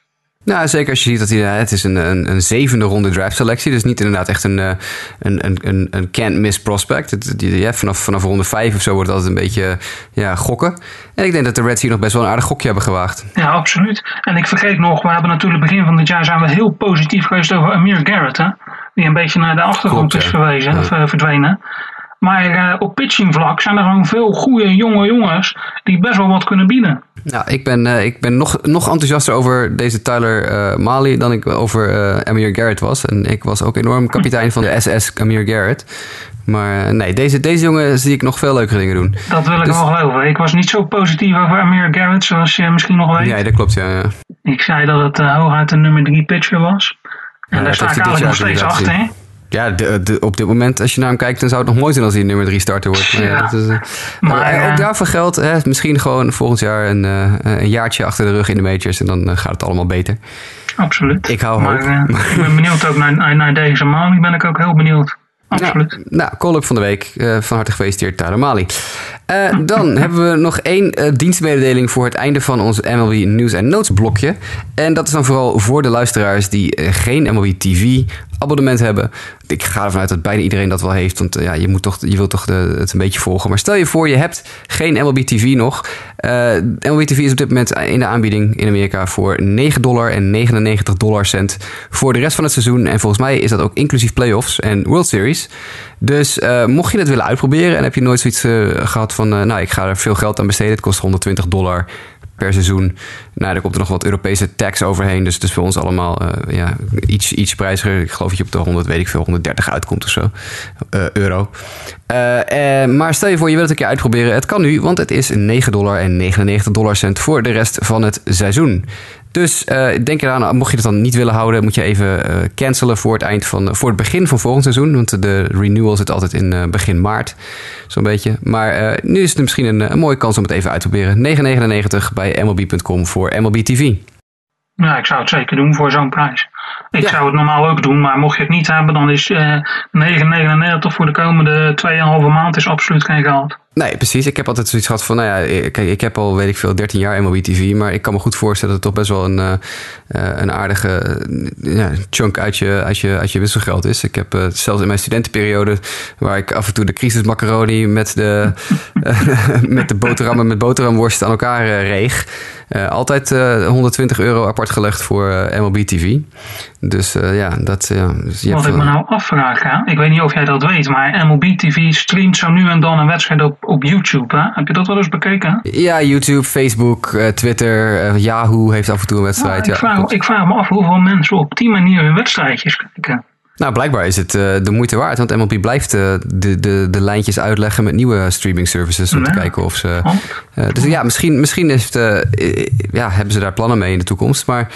Nou, zeker als je ziet dat hij, het is een, een, een zevende ronde draft selectie. Dus niet inderdaad echt een, een, een, een, een can't miss prospect. Het, ja, vanaf, vanaf ronde vijf of zo wordt het altijd een beetje ja, gokken. En ik denk dat de Reds hier nog best wel een aardig gokje hebben gewaagd. Ja, absoluut. En ik vergeet nog, we hebben natuurlijk begin van dit jaar zijn we heel positief geweest over Amir Garrett. Hè? Die een beetje naar de achtergrond is of, uh, verdwenen. Maar uh, op pitchingvlak zijn er gewoon veel goede jonge jongens die best wel wat kunnen bieden. Ja, ik ben, uh, ik ben nog, nog enthousiaster over deze Tyler uh, Mali dan ik over Amir Garrett was. En ik was ook enorm kapitein van de SS Amir Garrett. Maar nee, deze, deze jongen zie ik nog veel leukere dingen doen. Dat wil ik dus... wel geloven. Ik was niet zo positief over Amir Garrett, zoals je misschien nog weet. Ja, dat klopt, ja. ja. Ik zei dat het hooguit de nummer 3 pitcher was. En ja, daar sta ik eigenlijk nog steeds achter, hè? Ja, de, de, op dit moment, als je naar hem kijkt, dan zou het nog mooi zijn als hij nummer 3 starter wordt. Maar, ja. dat is, maar, maar ook daarvoor geldt, hè, misschien gewoon volgend jaar een, een jaartje achter de rug in de majors en dan gaat het allemaal beter. Absoluut. Ik hou maar, hoop. ik ben benieuwd ook naar, naar deze Mali, ben ik ook heel benieuwd. Absoluut. Nou, nou call-up van de week. van harte gefeliciteerd, Tyler Mali. Uh, dan hebben we nog één uh, dienstmededeling voor het einde van ons MLB News en Notes blokje. En dat is dan vooral voor de luisteraars die uh, geen MLB TV abonnement hebben. Ik ga ervan uit dat bijna iedereen dat wel heeft, want ja, je, moet toch, je wilt toch de, het een beetje volgen. Maar stel je voor, je hebt geen MLB TV nog. MLB TV is op dit moment in de aanbieding in Amerika voor 9 dollar en 99 dollar cent voor de rest van het seizoen. En volgens mij is dat ook inclusief playoffs en World Series. Dus mocht je het willen uitproberen en heb je nooit zoiets gehad van, uh, nou, ik ga er veel geld aan besteden. Het kost 120 dollar per seizoen. Nou, er komt er nog wat Europese tax overheen. Dus het is voor ons allemaal uh, ja, iets, iets prijziger. Ik geloof dat je op de 100, weet ik veel, 130 uitkomt of zo. Uh, euro. maar stel je voor, je wilt het een keer uitproberen. Het kan nu, want het is 9 dollar en 99 dollar cent voor de rest van het seizoen. Dus uh, denk eraan, mocht je het dan niet willen houden, moet je even uh, cancelen voor het, eind van, voor het begin van volgend seizoen. Want de renewal zit altijd in uh, begin maart, zo'n beetje. Maar nu is het misschien een, een, mooie kans om het even uit te proberen. 9,99 bij MLB.com voor MLB TV. Ja, ik zou het zeker doen voor zo'n prijs. Ik ja. zou het normaal ook doen, maar mocht je het niet hebben, dan is 9,99 voor de komende 2,5 maand is absoluut geen geld. Nee, precies. Ik heb altijd zoiets gehad van, nou ja, kijk, ik heb al, weet ik veel, 13 jaar MLB TV, maar ik kan me goed voorstellen dat het toch best wel een, uh, een aardige chunk uit je, uit, je, uit je wisselgeld is. Ik heb uh, zelfs in mijn studentenperiode, waar ik af en toe de crisismacaroni met de, met de boterhammen met boterhamworst aan elkaar reeg, altijd 120 euro apart gelegd voor MLB TV. Dus ja, dat... Ja, dus Wat ik me nou afvraag, hè? ik weet niet of jij dat weet, maar MLB TV streamt zo nu en dan een wedstrijd op op YouTube. Hè? Heb je dat wel eens bekeken? Ja, YouTube, Facebook, uh, Twitter, uh, Yahoo heeft af en toe een wedstrijd. Nou, ik, vraag, ik, vraag, me af hoeveel mensen op die manier hun wedstrijdjes kijken. Nou, blijkbaar is het uh, de moeite waard, want MLB blijft uh, de, de, de lijntjes uitleggen met nieuwe streaming services om ja. te kijken of ze. Uh, dus ja, misschien, misschien heeft, ja, hebben ze daar plannen mee in de toekomst. Maar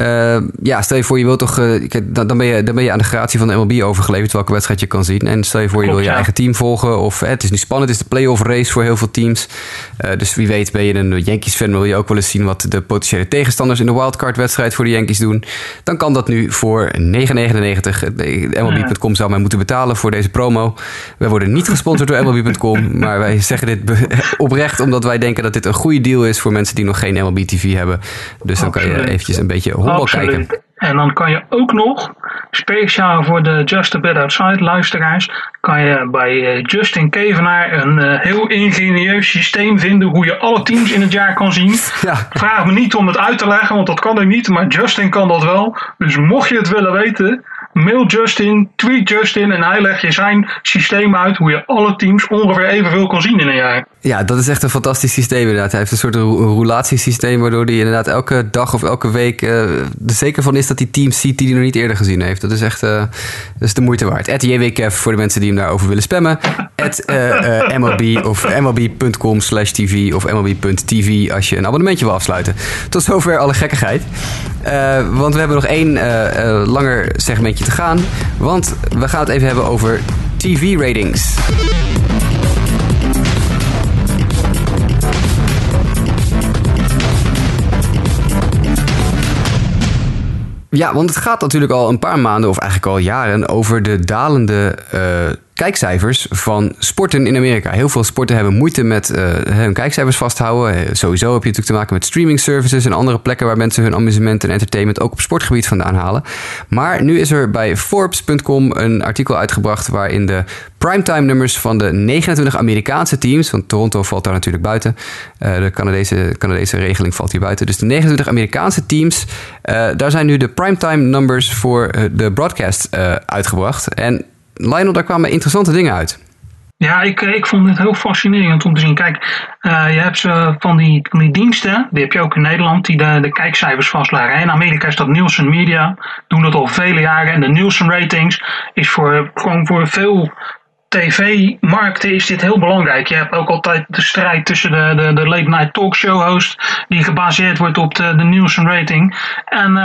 uh, ja, stel je voor, je wilt toch. Uh, dan, dan, ben je, dan ben je aan de gratie van de MLB overgeleverd welke wedstrijd je kan zien. En stel je voor, je Klopt, wil je ja. eigen team volgen. Of het is nu spannend, het is de playoff race voor heel veel teams. Uh, dus wie weet, ben je een Yankees-fan, wil je ook wel eens zien wat de potentiële tegenstanders in de wildcard-wedstrijd voor de Yankees doen. Dan kan dat nu voor 9,99. MLB.com zou mij moeten betalen voor deze promo. Wij worden niet gesponsord door MLB.com, maar wij zeggen dit oprecht omdat wij denken dat dit een goede deal is voor mensen die nog geen MLB TV hebben. Dus dan kan je eventjes een beetje Absoluut. kijken. En dan kan je ook nog, speciaal voor de Just a Bit Outside luisteraars, kan je bij Justin Kevenaar een uh, heel ingenieus systeem vinden hoe je alle teams in het jaar kan zien. Ja. Vraag me niet om het uit te leggen, want dat kan ik niet, maar Justin kan dat wel. Dus mocht je het willen weten, mail Justin, tweet Justin en hij legt je zijn systeem uit hoe je alle teams ongeveer evenveel kan zien in een jaar. Ja, dat is echt een fantastisch systeem inderdaad. Hij heeft een soort roulatiesysteem waardoor hij inderdaad elke dag of elke week uh, er zeker van is dat hij teams ziet die hij nog niet eerder gezien heeft. Dat is echt uh, dat is de moeite waard. At JWKF voor de mensen die hem daarover willen spammen. At uh, MLB of mlb.com slash tv of mlb.tv als je een abonnementje wil afsluiten. Tot zover alle gekkigheid. want we hebben nog één langer segmentje gaan. Want we gaan het even hebben over TV-ratings. Ja, want het gaat natuurlijk al een paar maanden, of eigenlijk al jaren, over de dalende uh, kijkcijfers van sporten in Amerika. Heel veel sporten hebben moeite met uh, hun kijkcijfers vasthouden. Uh, sowieso heb je natuurlijk te maken met streaming services en andere plekken waar mensen hun amusement en entertainment ook op sportgebied vandaan halen. Maar nu is er bij Forbes.com een artikel uitgebracht waarin de primetime nummers van de 29 Amerikaanse teams, want Toronto valt daar natuurlijk buiten, uh, de Canadese, Canadese regeling valt hier buiten. Dus de 29 Amerikaanse teams, daar zijn nu de primetime numbers voor de broadcast uitgebracht. En Lionel, daar kwamen interessante dingen uit. Ja, ik, ik vond het heel fascinerend om te zien. Kijk, uh, je hebt ze van die, van die diensten, die heb je ook in Nederland, die de, de kijkcijfers vastleggen. In Amerika is dat Nielsen Media, doen dat al vele jaren. En de Nielsen ratings is voor, gewoon voor veel tv-markten is dit heel belangrijk. Je hebt ook altijd de strijd tussen de, de, de late night talkshow host, die gebaseerd wordt op de, de Nielsen rating. En...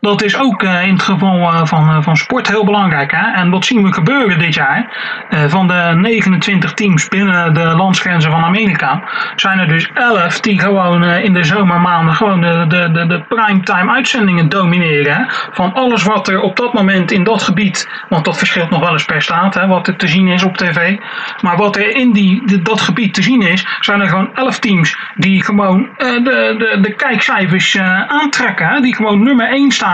dat is ook uh, in het geval uh, van, uh, van sport heel belangrijk. Hè? En wat zien we gebeuren dit jaar? van de 29 teams binnen de landsgrenzen van Amerika zijn er dus 11 die gewoon in de zomermaanden gewoon de, de, de, de primetime uitzendingen domineren. Van alles wat er op dat moment in dat gebied, want dat verschilt nog wel eens per staat, hè, wat er te zien is op tv. Maar wat er in die, dat gebied te zien is, zijn er gewoon 11 teams die gewoon de, de, de kijkcijfers aantrekken. Hè? Die gewoon nummer 1 staan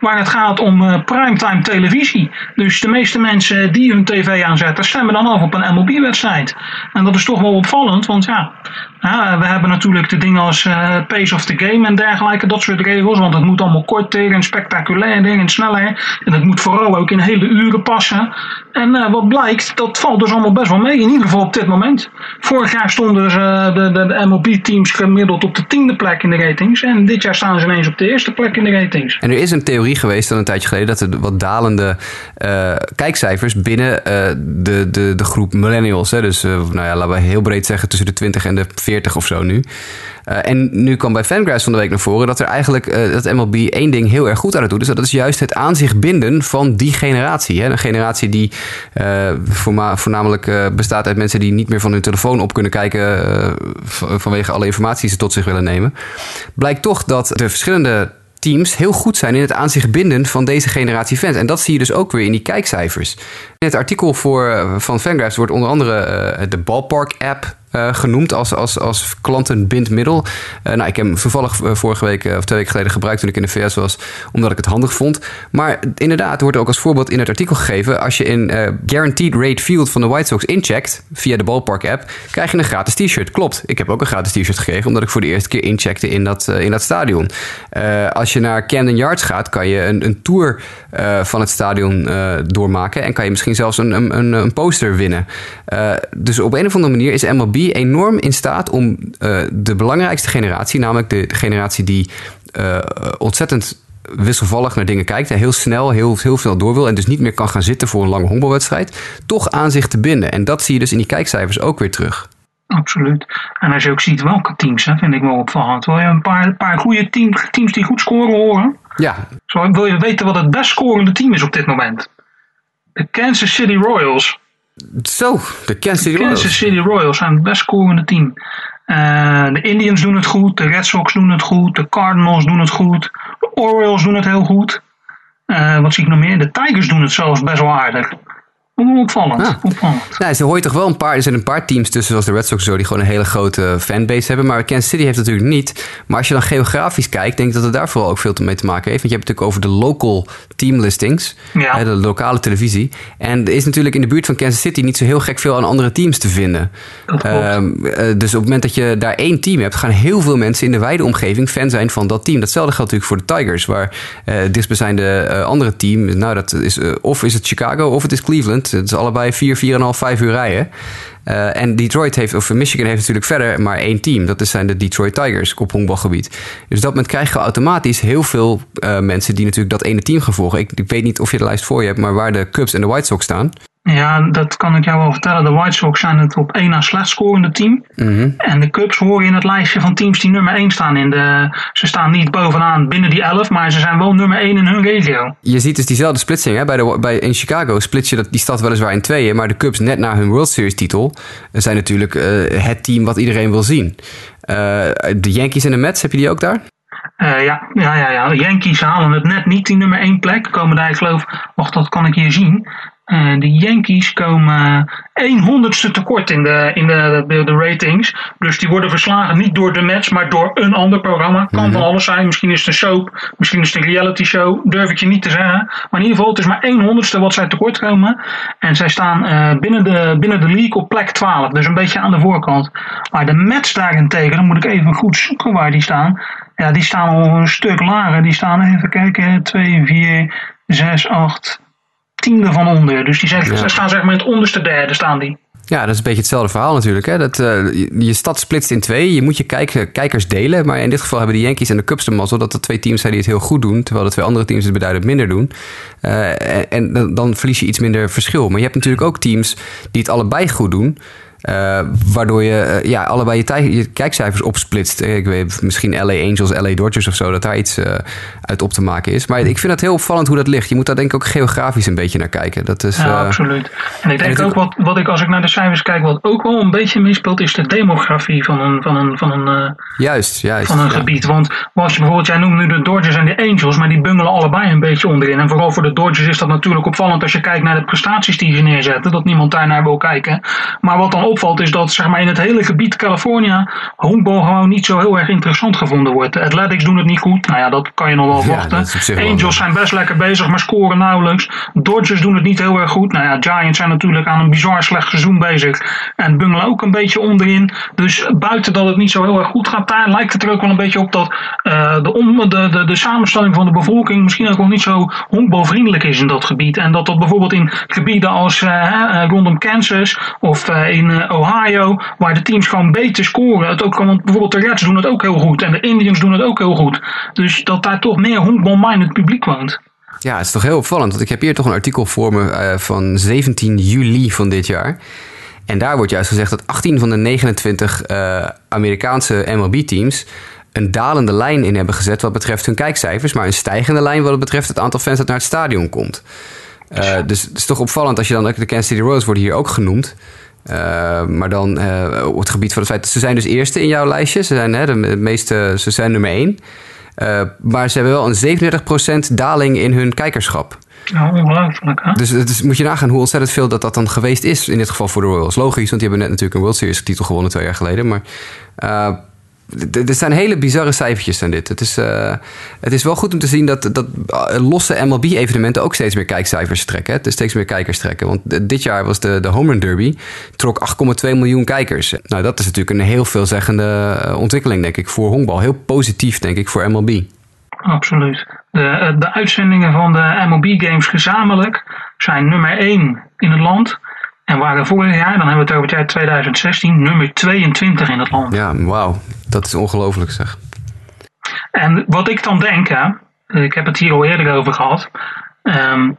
waar het gaat om uh, primetime televisie. Dus de meeste mensen die hun tv aanzetten, stemmen dan af op een MLB-wedstrijd. En dat is toch wel opvallend, want ja, we hebben natuurlijk de dingen als uh, pace of the game en dergelijke, dat soort regels. Want het moet allemaal korter en spectaculairder en sneller. En het moet vooral ook in hele uren passen. En uh, wat blijkt, dat valt dus allemaal best wel mee. In ieder geval op dit moment. Vorig jaar stonden uh, de, de, de MLB-teams gemiddeld op de tiende plek in de ratings. En dit jaar staan ze ineens op de eerste plek in de ratings. En er is een theorie geweest dan een tijdje geleden dat er wat dalende kijkcijfers binnen de, de, de groep millennials. Hè, dus nou ja, laten we heel breed zeggen tussen de 20 en de 40 40 of zo nu. En nu kwam bij Fangraphs van de week naar voren dat er eigenlijk dat MLB één ding heel erg goed aan het doen is. Dat is juist het aan zich binden van die generatie. Hè? Een generatie die voornamelijk bestaat uit mensen die niet meer van hun telefoon op kunnen kijken vanwege alle informatie die ze tot zich willen nemen. Blijkt toch dat de verschillende teams heel goed zijn in het aan zich binden van deze generatie fans. En dat zie je dus ook weer in die kijkcijfers. In het artikel voor, van Fangraphs wordt onder andere de Ballpark app uh, genoemd als, als, als klantenbindmiddel. Uh, nou, ik heb hem toevallig eh, vorige week of twee weken geleden gebruikt toen ik in de VS was, omdat ik het handig vond. Maar inderdaad, wordt ook als voorbeeld in het artikel gegeven: als je in Guaranteed Rate Field van de White Sox incheckt via de Ballpark app, krijg je een gratis t-shirt. Klopt, ik heb ook een gratis t-shirt gekregen, omdat ik voor de eerste keer incheckte in dat, in dat stadion. als je naar Camden Yards gaat, kan je een, een tour van het stadion doormaken en kan je misschien zelfs een, een, een poster winnen. dus op een of andere manier is MLB enorm in staat om uh, de belangrijkste generatie, namelijk de, de generatie die uh, ontzettend wisselvallig naar dingen kijkt en heel snel, heel, heel snel door wil en dus niet meer kan gaan zitten voor een lange honkbalwedstrijd, toch aan zich te binden. En dat zie je dus in die kijkcijfers ook weer terug. Absoluut. En als je ook ziet welke teams, hè, vind ik wel opvallend. Wil je een paar, paar goede team, teams die goed scoren horen? Ja. Zo, wil je weten wat het best scorende team is op dit moment? De Kansas City Royals. Zo, de Kansas City Royals. Kansas City Royals zijn het best scorende team. Uh, de Indians doen het goed, de Red Sox doen het goed, de Cardinals doen het goed, de Orioles doen het heel goed. Uh, wat zie ik nog meer? De Tigers doen het zelfs best wel aardig. Opvallend. Ah. opvallend. Nou, ze hoor je toch wel een paar, er zijn een paar teams tussen, zoals de Red Sox, zo, die gewoon een hele grote fanbase hebben. Maar Kansas City heeft natuurlijk niet. Maar als je dan geografisch kijkt, denk ik dat het daar vooral ook veel mee te maken heeft. Want je hebt het natuurlijk over de local team listings, Ja. hè, de lokale televisie. En er is natuurlijk in de buurt van Kansas City niet zo heel gek veel aan andere teams te vinden. Ehm, eh, dus op het moment dat je daar één team hebt, gaan heel veel mensen in de wijde omgeving fan zijn van dat team. Datzelfde geldt natuurlijk voor de Tigers, waar eh dichtstbijzijnde eh, andere team, nou dat is of is het Chicago of het is Cleveland. Het is allebei 4, 4,5, 5 uur rijden. Eh, en Detroit heeft, of Michigan heeft natuurlijk verder maar één team. Dat zijn de Detroit Tigers op honkbalgebied. Dus dat moment krijg je automatisch heel veel eh, mensen die natuurlijk dat ene team gaan volgen. Ik, ik weet niet of je de lijst voor je hebt, maar waar de Cubs en de White Sox staan. Ja, dat kan ik jou wel vertellen. De White Sox zijn het op één na slecht scorende team. Mhm. En de Cubs horen in het lijstje van teams die nummer 1 staan. In de, ze staan niet bovenaan binnen die 11, maar ze zijn wel nummer 1 in hun regio. Je ziet dus diezelfde splitsing. Hè? Bij de, bij, in Chicago splits je dat, die stad weliswaar in tweeën. Maar de Cubs, net na hun World Series titel, zijn natuurlijk eh, het team wat iedereen wil zien. Eh, de Yankees en de Mets, heb je die ook daar? Eh, ja, ja, ja, ja. De Yankees halen het net niet, die nummer 1 plek. Komen daar, ik geloof, wacht, dat kan ik hier zien. Eh, de Yankees komen 1 honderdste tekort in, de, in de, de, de ratings. Dus die worden verslagen niet door de Mets, maar door een ander programma. Kan van alles zijn. Misschien is het een soap, misschien is het een reality show. Durf ik je niet te zeggen. Maar in ieder geval, het is maar 1 honderdste wat zij tekort komen. En zij staan eh, binnen, de, binnen de league op plek 12. Dus een beetje aan de voorkant. Maar de Mets daarentegen, dan moet ik even goed zoeken waar die staan. Ja, die staan al een stuk lager. Die staan, even kijken, 2, 4, 6, 8, tiende van onder. Dus die zijn, Ja. staan zeg maar in het onderste derde staan die. Ja, dat is een beetje hetzelfde verhaal natuurlijk. Hè? Dat, eh, je, stad splitst in twee. Je moet je kijk, kijkers delen. Maar in dit geval hebben de Yankees en de Cubs de mazzel... dat er twee teams zijn die het heel goed doen... terwijl de twee andere teams het beduidend minder doen. Eh, en en dan, dan verlies je iets minder verschil. Maar je hebt natuurlijk ook teams die het allebei goed doen... eh, waardoor je eh, ja, allebei je, tij- je kijkcijfers opsplitst. Eh, Ik weet misschien LA Angels, LA Dodgers of zo... dat daar iets uit op te maken is. Maar ik vind het heel opvallend hoe dat ligt. Je moet daar denk ik ook geografisch een beetje naar kijken. Dat is, Ja, absoluut. En ik denk ook, wat, wat ik als ik naar de cijfers kijk, wat ook wel een beetje meespeelt, is de demografie van een, van een, van een, Juist, juist. van een ja. gebied. Want als je bijvoorbeeld, jij noemt nu de Dodgers en de Angels, maar die bungelen allebei een beetje onderin. En vooral voor de Dodgers is dat natuurlijk opvallend als je kijkt naar de prestaties die ze neerzetten, dat niemand daarnaar wil kijken. Maar wat dan opvalt is dat zeg maar, in het hele gebied California honkbal gewoon niet zo heel erg interessant gevonden wordt. De Athletics doen het niet goed, nou ja, dat kan je nog wel wachten. wel Angels zijn best lekker bezig, maar scoren nauwelijks. Dodgers doen het niet heel erg goed. Nou ja, Giants zijn natuurlijk aan een bizar slecht seizoen bezig. En bungelen ook een beetje onderin. Dus buiten dat het niet zo heel erg goed gaat, daar lijkt het er ook wel een beetje op dat eh, de, de, de, de samenstelling van de bevolking misschien ook wel niet zo honkbalvriendelijk is in dat gebied. En dat dat bijvoorbeeld in gebieden als eh, eh, rondom Kansas of in Ohio, waar de teams gewoon beter scoren. Het ook, want bijvoorbeeld de Reds doen het ook heel goed en de Indians doen het ook heel goed. Dus dat daar toch meer honkbalminded publiek woont. Ja, het is toch heel opvallend. Want ik heb hier toch een artikel voor me eh, van 17 juli van dit jaar. En daar wordt juist gezegd dat 18 van de 29 eh, Amerikaanse MLB-teams een dalende lijn in hebben gezet wat betreft hun kijkcijfers, maar een stijgende lijn wat betreft het aantal fans dat naar het stadion komt. Eh, dus het is toch opvallend als je dan ook de Kansas City Royals worden hier ook genoemd. Eh, maar dan eh, op het gebied van het feit ze zijn dus eerste in jouw lijstje. Ze zijn hè, de me- meeste, ze zijn nummer één. Eh, maar ze hebben wel een 37% daling in hun kijkerschap. Ja, ongelooflijk hè? Dus is, moet je nagaan hoe ontzettend veel dat dat dan geweest is. In dit geval voor de Royals. Logisch, want die hebben net natuurlijk een World Series titel gewonnen twee jaar geleden. Maar er zijn hele bizarre cijfertjes aan dit. Het is, eh, het is wel goed om te zien dat, dat eh, losse MLB-evenementen ook steeds meer kijkcijfers trekken. Is steeds meer kijkers trekken. Want dit jaar was de, de Home Run Derby. Trok 8,2 miljoen kijkers. Nou, dat is natuurlijk een heel veelzeggende eh, ontwikkeling, denk ik, voor honkbal. Heel positief, denk ik, voor MLB. Absoluut. De, de uitzendingen van de MLB-games gezamenlijk zijn nummer 1 in het land. En waren vorig jaar, dan hebben we het over het jaar 2016, nummer 22 in het land. Ja, wauw. Dat is ongelooflijk, zeg. En wat ik dan denk, hè, ik heb het hier al eerder over gehad, ehm,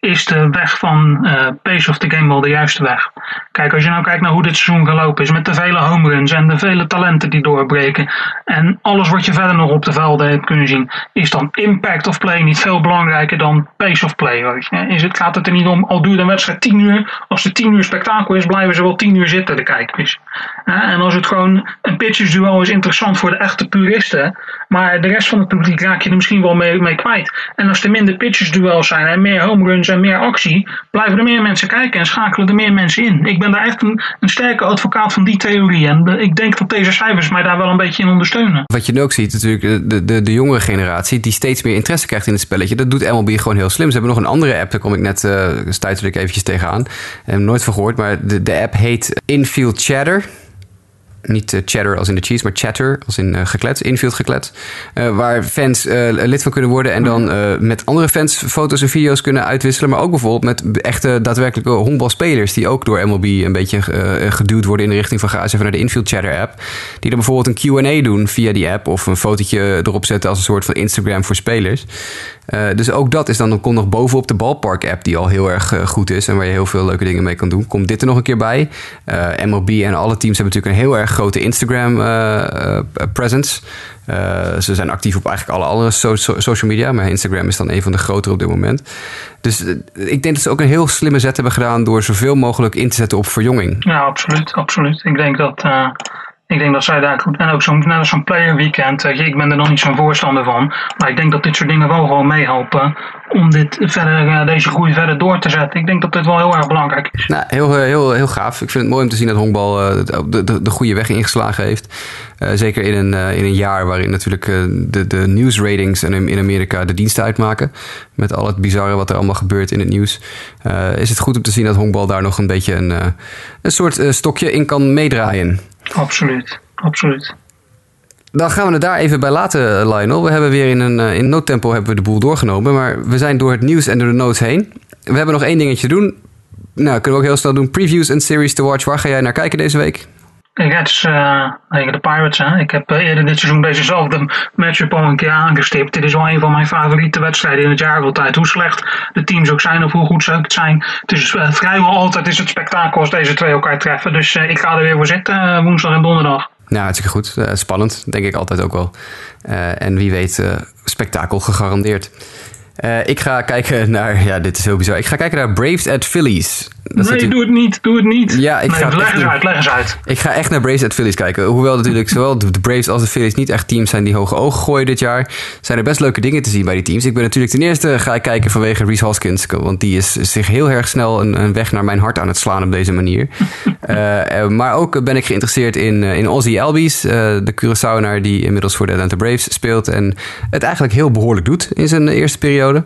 is de weg van eh, pace of the game wel de juiste weg. Kijk, als je nou kijkt naar hoe dit seizoen gelopen is, met de vele home runs en de vele talenten die doorbreken, en alles wat je verder nog op de velden hebt kunnen zien, is dan impact of play niet veel belangrijker dan pace of play? Is het, gaat het er niet om, al duurt een wedstrijd 10 uur, als het 10 uur spektakel is, blijven ze wel 10 uur zitten, de kijkers. En als het gewoon een pitchersduel is interessant voor de echte puristen. Maar de rest van het publiek raak je er misschien wel mee, mee kwijt. En als er minder pitchersduels zijn en meer home runs en meer actie, blijven er meer mensen kijken en schakelen er meer mensen in. Ik ben daar echt een, een sterke advocaat van die theorie. En ik denk dat deze cijfers mij daar wel een beetje in ondersteunen. Wat je nu ook ziet, natuurlijk, de, de, de jongere generatie die steeds meer interesse krijgt in het spelletje. Dat doet MLB gewoon heel slim. Ze hebben nog een andere app, daar kom ik net uh, stuiterde ik eventjes tegenaan. Heb nooit van gehoord, maar de, de app heet Infield Chatter. Niet uh, chatter als in de cheese, maar chatter als in uh, geklet, infield geklet. Uh, waar fans lid van kunnen worden en dan met andere fans foto's en video's kunnen uitwisselen. Maar ook bijvoorbeeld met echte daadwerkelijke honkbalspelers die ook door MLB een beetje geduwd worden in de richting van ga eens even naar de infield chatter app. Die dan bijvoorbeeld een Q&A doen via die app of een fotootje erop zetten als een soort van Instagram voor spelers. Dus ook dat is dan, komt nog bovenop de ballpark app die al heel erg goed is en waar je heel veel leuke dingen mee kan doen. Komt dit er nog een keer bij. MLB en alle teams hebben natuurlijk een heel erg grote Instagram uh, presence. Uh, ze zijn actief op eigenlijk alle andere so social media, maar Instagram is dan een van de grotere op dit moment. Dus ik denk dat ze ook een heel slimme zet hebben gedaan door zoveel mogelijk in te zetten op verjonging. Ja, absoluut, absoluut. Ik denk dat ik denk dat zij daar goed. En ook zo'n zo'n player weekend. ik ben er nog niet zo'n voorstander van. Maar ik denk dat dit soort dingen wel gewoon meehelpen. Om dit verder, uh, deze groei verder door te zetten. Ik denk dat dit wel heel erg belangrijk is. Nou, heel, heel, heel gaaf. Ik vind het mooi om te zien dat honkbal de, de, de goede weg ingeslagen heeft. Zeker in een, in een jaar waarin natuurlijk de, de nieuwsratings in, in Amerika de diensten uitmaken. Met al het bizarre wat er allemaal gebeurt in het nieuws. is het goed om te zien dat honkbal daar nog een beetje een, een soort stokje in kan meedraaien. Absoluut, absoluut. Dan gaan we het daar even bij laten, Lionel. We hebben weer in een in noodtempo hebben we de boel doorgenomen. Maar we zijn door het nieuws en door de notes heen. We hebben nog één dingetje te doen. Nou, kunnen we ook heel snel doen. Previews en series to watch. Waar ga jij naar kijken deze week? Reds uh, tegen de Pirates. Hè. Ik heb uh, eerder dit seizoen dezezelfde matchup al een keer aangestipt. Dit is wel een van mijn favoriete wedstrijden in het jaar altijd. Hoe slecht de teams ook zijn of hoe goed ze ook zijn. Het is uh, vrijwel altijd is het spektakel als deze twee elkaar treffen. Dus ik ga er weer voor zitten woensdag en donderdag. Nou, hartstikke goed. spannend, denk ik altijd ook wel. en wie weet, spektakel gegarandeerd. Ik ga kijken naar, ja, dit is heel bizar. Ik ga kijken naar Braves at Phillies. Nee, doe het niet, doe het niet. Ja, ik nee, ga leg eens uit, leg eens uit. Ik ga echt naar Braves at Phillies kijken. Hoewel natuurlijk zowel de Braves als de Phillies niet echt teams zijn die hoge ogen gooien dit jaar. Zijn er best leuke dingen te zien bij die teams. Ik ben natuurlijk ten eerste ga ik kijken vanwege Reese Hoskins. Want die is zich heel erg snel een, een weg naar mijn hart aan het slaan op deze manier. uh, maar ook ben ik geïnteresseerd in, in Ozzy Albies. Uh, de Curaçaoenaar die inmiddels voor de Atlanta Braves speelt. En het eigenlijk heel behoorlijk doet in zijn eerste periode.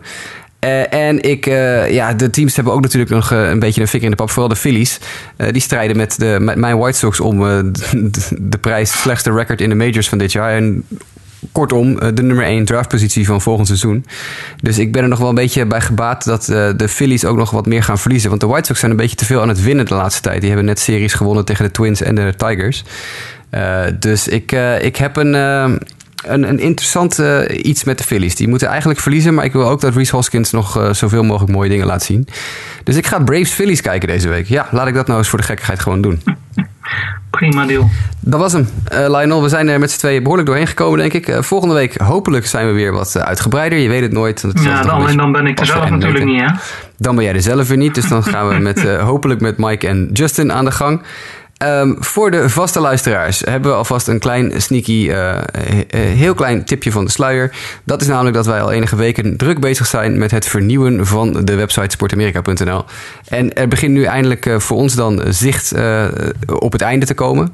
Uh, en ik, uh, ja, de teams hebben ook natuurlijk nog een beetje een vinger in de pap. Vooral de Phillies. die strijden met, de, met mijn White Sox om de, de, prijs slechtste record in de majors van dit jaar. En kortom, de nummer 1 draftpositie van volgend seizoen. Dus ik ben er nog wel een beetje bij gebaat dat de Phillies ook nog wat meer gaan verliezen. Want de White Sox zijn een beetje te veel aan het winnen de laatste tijd. Die hebben net series gewonnen tegen de Twins en de Tigers. dus ik, ik heb een een, een interessant uh, iets met de Phillies. Die moeten eigenlijk verliezen, maar ik wil ook dat Reese Hoskins nog uh, zoveel mogelijk mooie dingen laat zien. Dus ik ga Braves Phillies kijken deze week. Ja, laat ik dat nou eens voor de gekkigheid gewoon doen. Prima deal. Dat was hem. Uh, Lionel, we zijn er met z'n tweeën behoorlijk doorheen gekomen, denk ik. volgende week hopelijk zijn we weer wat uitgebreider. Je weet het nooit. Het ja, dan, dan ben ik er zelf natuurlijk niet, hè? Dan ben jij er zelf weer niet. Dus dan gaan we met, hopelijk met Mike en Justin aan de gang. Um, voor de vaste luisteraars hebben we alvast een klein sneaky, uh, heel klein tipje van de sluier. Dat is namelijk dat wij al enige weken druk bezig zijn met het vernieuwen van de website sportamerika.nl. En er begint nu eindelijk uh, voor ons dan zicht op het einde te komen.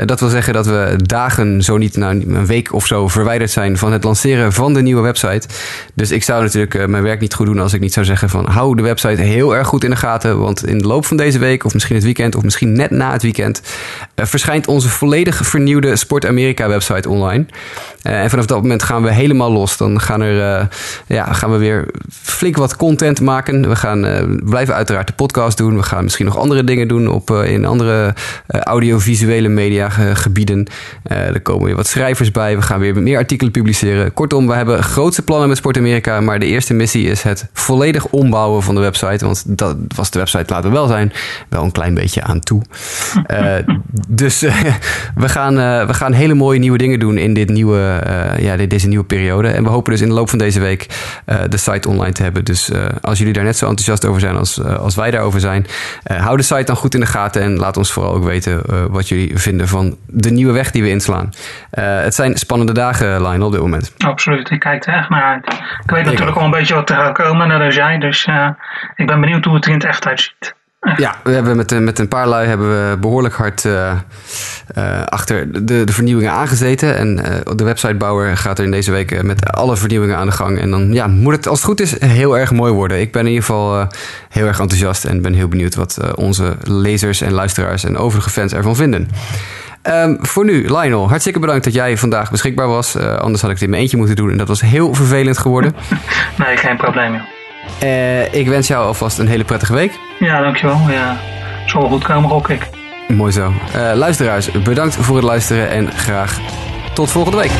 Eh, dat wil zeggen dat we dagen, zo niet nou, een week of zo, verwijderd zijn van het lanceren van de nieuwe website. Dus ik zou natuurlijk eh, mijn werk niet goed doen als ik niet zou zeggen van hou de website heel erg goed in de gaten. Want in de loop van deze week, of misschien het weekend, of misschien net na het weekend, uh, verschijnt onze volledig vernieuwde Sport Amerika website online. En vanaf dat moment gaan we helemaal los. Dan gaan, er, ja, gaan we weer flink wat content maken. We gaan blijven uiteraard de podcast doen. We gaan misschien nog andere dingen doen op, in andere audiovisuele media gebieden. er komen weer wat schrijvers bij. We gaan weer meer artikelen publiceren. Kortom, we hebben grootste plannen met Sport Amerika. Maar de eerste missie is het volledig ombouwen van de website. Want dat was de website, laten we wel zijn, wel een klein beetje aan toe. dus we, gaan, we gaan hele mooie nieuwe dingen doen in dit nieuwe, ja, deze nieuwe periode. En we hopen dus in de loop van deze week de site online te hebben. Dus als jullie daar net zo enthousiast over zijn als, als wij daarover zijn, hou de site dan goed in de gaten en laat ons vooral ook weten wat jullie vinden van de nieuwe weg die we inslaan. het zijn spannende dagen, Lionel, op dit moment. Absoluut, ik kijk er echt naar uit. Ik weet natuurlijk al een beetje wat er gaat komen, naar de jij, dus ik ben benieuwd hoe het er in het echt uitziet. Ja, we hebben met, met een paar lui hebben we behoorlijk hard uh, uh, achter de, de vernieuwingen aangezeten. En de websitebouwer gaat er in deze week met alle vernieuwingen aan de gang. En dan ja, moet het, als het goed is, heel erg mooi worden. Ik ben in ieder geval heel erg enthousiast en ben heel benieuwd wat onze lezers en luisteraars en overige fans ervan vinden. Um, voor nu, Lionel, hartstikke bedankt dat jij vandaag beschikbaar was. anders had ik dit in mijn eentje moeten doen en dat was heel vervelend geworden. nee, geen probleem. Uh, ik wens jou alvast een hele prettige week. Ja, dankjewel. Ja, zal wel goed komen, gok ik. Mooi zo. Uh, luisteraars, bedankt voor het luisteren en graag tot volgende week.